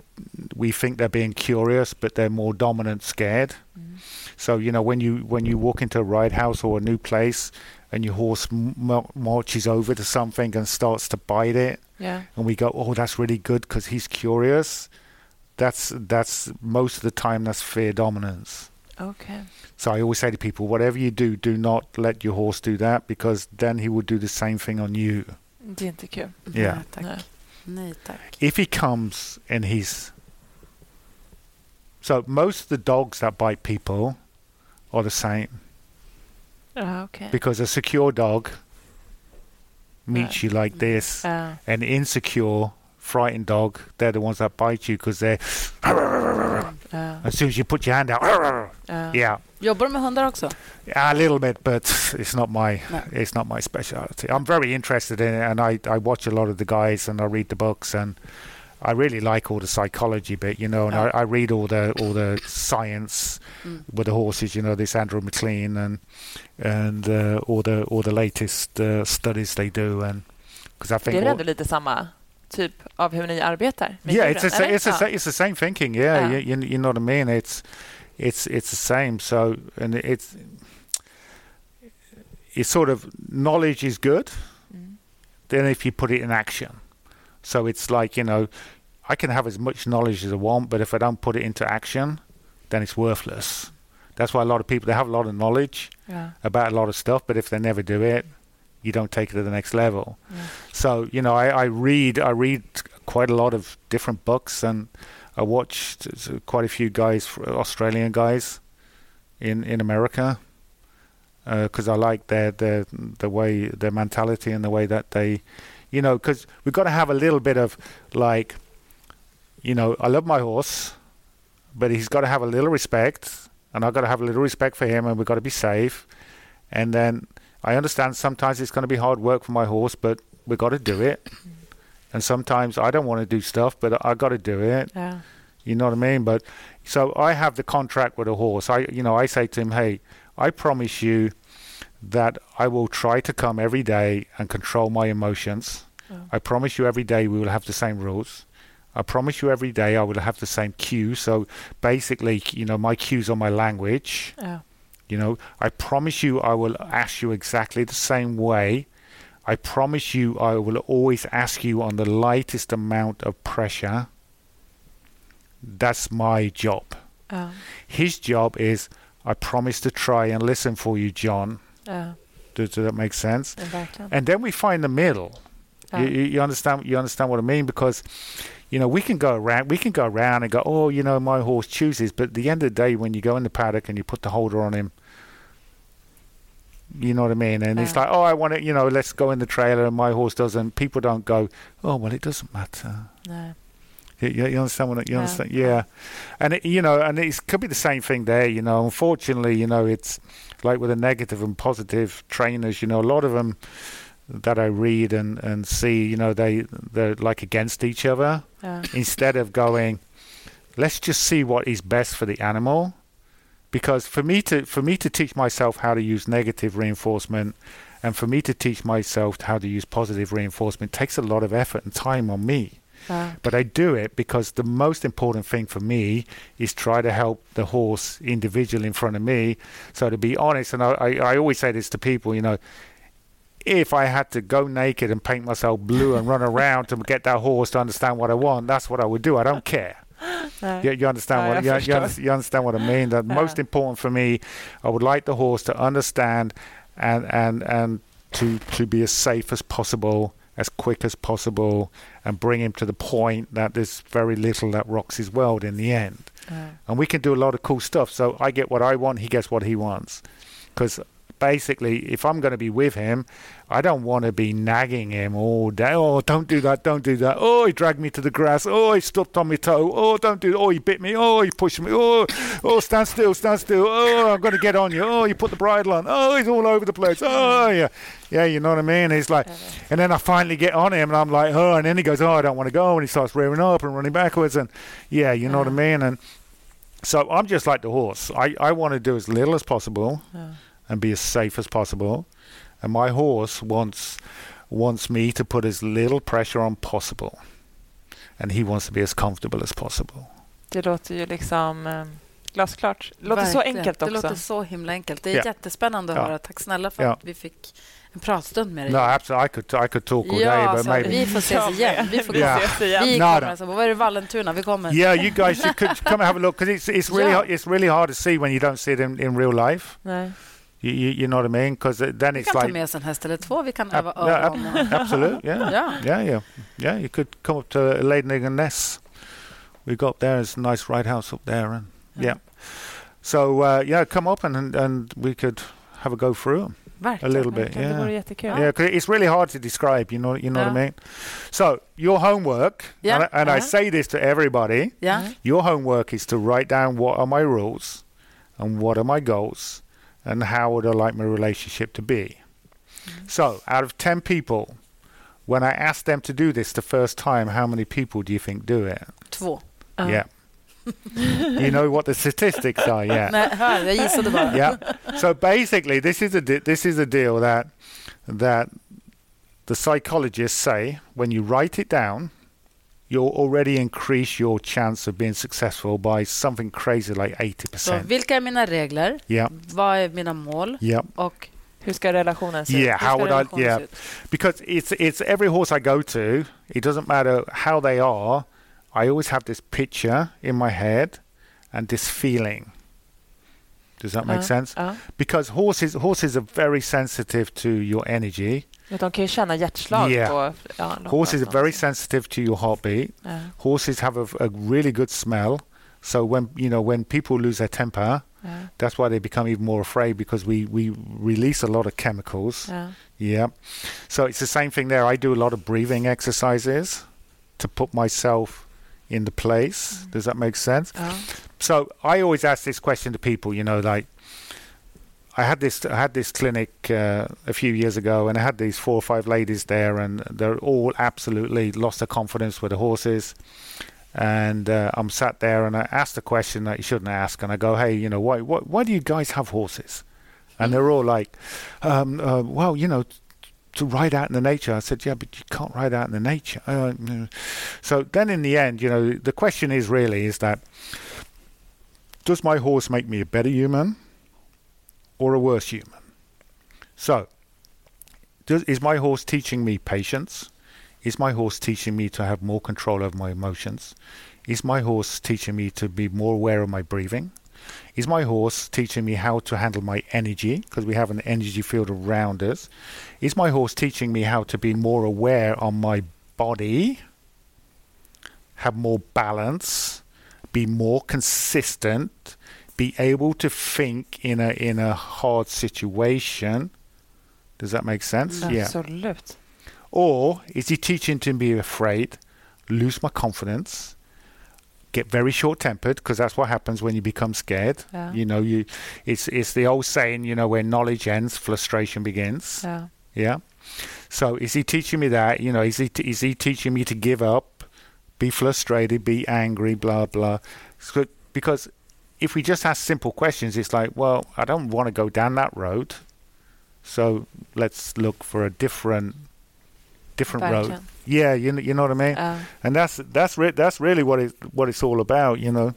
we think they're being curious, but they're more dominant, scared. Mm. So you know when you when you walk into a ride house or a new place, and your horse m- marches over to something and starts to bite it, yeah. and we go, "Oh, that's really good because he's curious." That's that's most of the time that's fear dominance. Okej. So I always say to people, whatever you do, do not let your horse do that because then he will do the same thing on you. Det är inte kul. Yeah. Nej, tack. Nej. Nej, tack. if he comes and he's so most of the dogs that bite people are the same ah, Ja, okej. because a secure dog meets Right. you like this ah. Ja. an insecure frightened dog they're the ones that bite you because they're Ja. as soon as you put your hand out Ja. yeah Jobbar du med hundar också? a little bit but it's not my No. it's not my specialty i'm very interested in it and i i watch a lot of the guys and i read the books and I really like all the psychology bit, you know, and Yeah. I, I read all the all the science Mm. with the horses, you know, this Andrew McLean and and uh, all the all the latest uh, studies they do, and because I think det think är väl all- ändå lite samma typ av hur ni arbetar? yeah, it's a, it's it's the same thinking. Yeah, Yeah. You, you you know what I mean. It's it's it's the same. So and it's it's sort of knowledge is good. Mm. Then if you put it in action, so it's like you know, I can have as much knowledge as I want, but if I don't put it into action, then it's worthless. That's why a lot of people they have a lot of knowledge Ja. about a lot of stuff, but if they never do it, you don't take it to the next level. Yeah. So you know, I, I read I read quite a lot of different books, and I watched uh, quite a few guys, Australian guys, in in America, uh, because I like their their the way their mentality and the way that they, you know, because we've got to have a little bit of like, you know, I love my horse, but he's got to have a little respect, and I've got to have a little respect for him, and we've got to be safe, and then I understand sometimes it's going to be hard work for my horse, but we've got to do it. Mm. And sometimes I don't want to do stuff, but I got to do it. Ja. You know what I mean? But so I have the contract with a horse. I, you know, I say to him, hey, I promise you that I will try to come every day and control my emotions. Oh. I promise you every day we will have the same rules. I promise you every day I will have the same cue. So basically, you know, my cues are my language. Ja. You know, I promise you I will ask you exactly the same way. I promise you I will always ask you on the lightest amount of pressure. That's my job. Ja. His job is I promise to try and listen for you, John. Ja. Does, does that make sense? And then we find the middle. You, you you understand? You understand what I mean? Because, you know, we can go around. We can go around and go, oh, you know, my horse chooses. But at the end of the day, when you go in the paddock and you put the halter on him, you know what I mean? And it's like, oh, I want it. You know, let's go in the trailer, and my horse doesn't. People don't go, oh, well, it doesn't matter. Nej. You, you you understand what I- you Yeah. understand? Yeah, and it, you know, and it could be the same thing there. You know, unfortunately, you know, it's like with the negative and positive trainers. You know, a lot of them that I read and and see, you know, they they're like against each other instead of going, let's just see what is best for the animal. Because for me to for me to teach myself how to use negative reinforcement, and for me to teach myself how to use positive reinforcement takes a lot of effort and time on me. But I do it because the most important thing for me is try to help the horse individual in front of me. So to be honest, and I, I, I always say this to people, you know, if I had to go naked and paint myself blue and run around to get that horse to understand what I want, that's what I would do. I don't care. Nej. You, you understand Ja, what you, you, under- you understand what I mean? The Ja. most important for me, I would like the horse to understand and and and to to be as safe as possible, as quick as possible, and bring him to the point that there's very little that rocks his world in the end. Ja. And we can do a lot of cool stuff. So I get what I want, he gets what he wants. Because basically, if I'm going to be with him, I don't want to be nagging him all day. Oh, don't do that, don't do that. Oh, he dragged me to the grass. Oh, he stepped on my toe. Oh, don't do. Oh, he bit me. Oh, he pushed me. Oh, oh, stand still, stand still. Oh, I'm going to get on you. Oh, you put the bridle on. Oh, he's all over the place. Oh, yeah, yeah. You know what I mean? He's like, and then I finally get on him, and I'm like, oh, and then he goes, oh, I don't want to go, and he starts rearing up and running backwards, and yeah, you know what I uh-huh. mean, and. So I'm just like the horse. I, I want to do as little as possible. And be as safe as possible. And my horse wants wants me to put as little pressure on possible. And he wants to be as comfortable as possible. Det låter ju liksom eh, glasklart. Det låter så Verkligen. enkelt Det också. låter så himla enkelt. Det är Ja. jättespännande att Ja. höra. Tack snälla för Ja. att vi fick en pratstund med dig. No, absolutely. I could I could talk all day, ja, but alltså, maybe. vi får ses igen. Vi får *laughs* Ja. ses igen. Vi kommer alltså. Vad är det Vallentuna? Vi kommer. Yeah, you guys you could come and have a look because it's it's really *laughs* Yeah. hard, it's really hard to see when you don't see it in, in real life. Nej. You, you, know what I mean? Because then it's kan ta like med oss en häst eller två. Vi kan Ab- öva *laughs* yeah, ab- öron. och- absolute, yeah. Yeah, yeah, yeah. You could come up to Leidningen Ness. We got up there. It's a nice ride house up there, and yeah. So uh, yeah, come up and, and and we could have a go through a Verkligen. little bit. Verkligen, Det Yeah, vore jättekul. yeah. 'cause it's really hard to describe. You know, you know what I mean. So your homework, Yeah, and, I, and uh-huh. say this to everybody. Ja. Your homework is to write down what are my rules, and what are my goals, and how would I like my relationship to be. Mm-hmm. So, out of 10 people, when I ask them to do this the first time, how many people do you think do it? Två. Ja. Yeah. *laughs* you know what the statistics are, yeah. *laughs* Nej, hör, jag gissade bara. yeah. So basically, this is a de- this is a deal that that the psychologists say when you write it down, you'll already increase your chance of being successful by something crazy like eighty Så, percent. vilka är mina regler? Yeah. Vad är mina mål? Yeah. Och Hur ska relationen se Yeah. ut? How would I? Yeah. ut? because it's it's every horse I go to. It doesn't matter how they are. I always have this picture in my head and this feeling. Does that make Ja. sense? Ja. Because horses horses are very sensitive to your energy. De kan ju känna hjärtslag Yeah. på ja, Horses are very sensitive to your heartbeat. Ja. Horses have a, a really good smell. So when you know when people lose their temper, Ja. that's why they become even more afraid because we we release a lot of chemicals. Ja. Yeah. So it's the same thing there. I do a lot of breathing exercises to put myself in the place. Mm. Does that make sense? So I always ask this question to people, you know, like I had this I had this clinic uh, a few years ago and I had these four or five ladies there and they're all absolutely lost their confidence with the horses. and uh, I'm sat there and I asked the question that you shouldn't ask, and I go, "Hey, you know, why why, why do you guys have horses?" And they're all like, um, uh, "Well, you know." To ride out in the nature, I said, yeah, but you can't ride out in the nature. Uh, so then, in the end, you know, the question is really is that does my horse make me a better human or a worse human? So, does, is my horse teaching me patience? Is my horse teaching me to have more control over my emotions? Is my horse teaching me to be more aware of my breathing? Is my horse teaching me how to handle my energy? Because we have an energy field around us. Is my horse teaching me how to be more aware on my body? Have more balance? Be more consistent? Be able to think in a in a hard situation? Does that make sense? Yeah. Absolut. Or is he teaching to be afraid, lose my confidence, get very short tempered because that's what happens when you become scared. Yeah. You know, you it's it's the old saying, you know, where knowledge ends, frustration begins. Yeah. Yeah. So is he teaching me that? You know, is he is he teaching me to give up, be frustrated, be angry, blah blah? So, because if we just ask simple questions, it's like, well, I don't want to go down that road. So let's look for a different different road. Yeah, you know, you know what I mean. Ja. and that's that's re- that's really what it what it's all about, you know.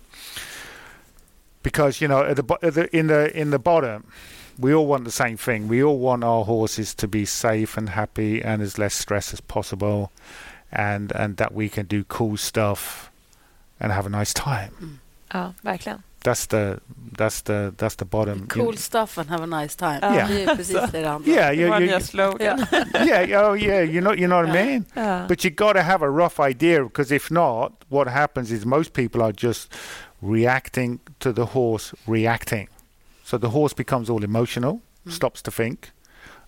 Because you know, at the, bo- at the in the in the bottom, we all want the same thing. We all want our horses to be safe and happy and as less stress as possible, and and that we can do cool stuff and have a nice time. Mm. Oh, ja, verkligen. That's the that's the that's the bottom. you Cool stuff and have a nice time. Ja. Det är precis det det handlar om. Yeah, Det you, you, slogan. *laughs* yeah, oh yeah, you know, you know what I mean. Ja. But you got to have a rough idea because if not, what happens is most people are just reacting to the horse reacting. So the horse becomes all emotional, mm. stops to think.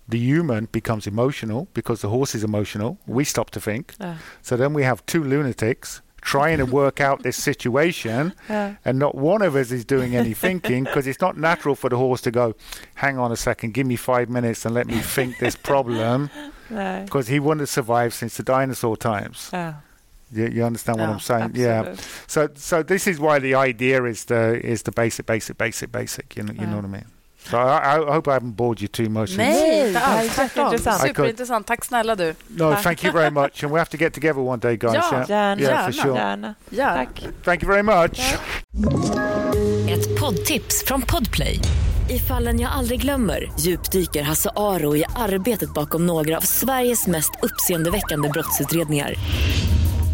The human becomes emotional because the horse is emotional. We stop to think. Ja. So then we have two lunatics trying to work out this situation, *laughs* Ja. and not one of us is doing any thinking because it's not natural for the horse to go, hang on a second, give me five minutes and let me think this problem *laughs* because he wouldn't have survived since the dinosaur times. Ja. You, you understand what Yeah, I'm saying? Yeah. So so this is why the idea is the is the basic, basic, basic, basic. You know, you know what I mean? So I, I hope I haven't bored you too much. Nej, inte alls. Jätteintressant. Superintressant. Tack snälla du. No, thank you very much, and we have to get together one day, guys. Ja, Yeah, Gärna. yeah, for sure. Gärna. Ja. Tack. Thank you very much. Ett poddtips från Podplay. I fallen jag aldrig glömmer djupdyker Hasse Aro i arbetet bakom några av Sveriges mest uppseendeväckande brottsutredningar.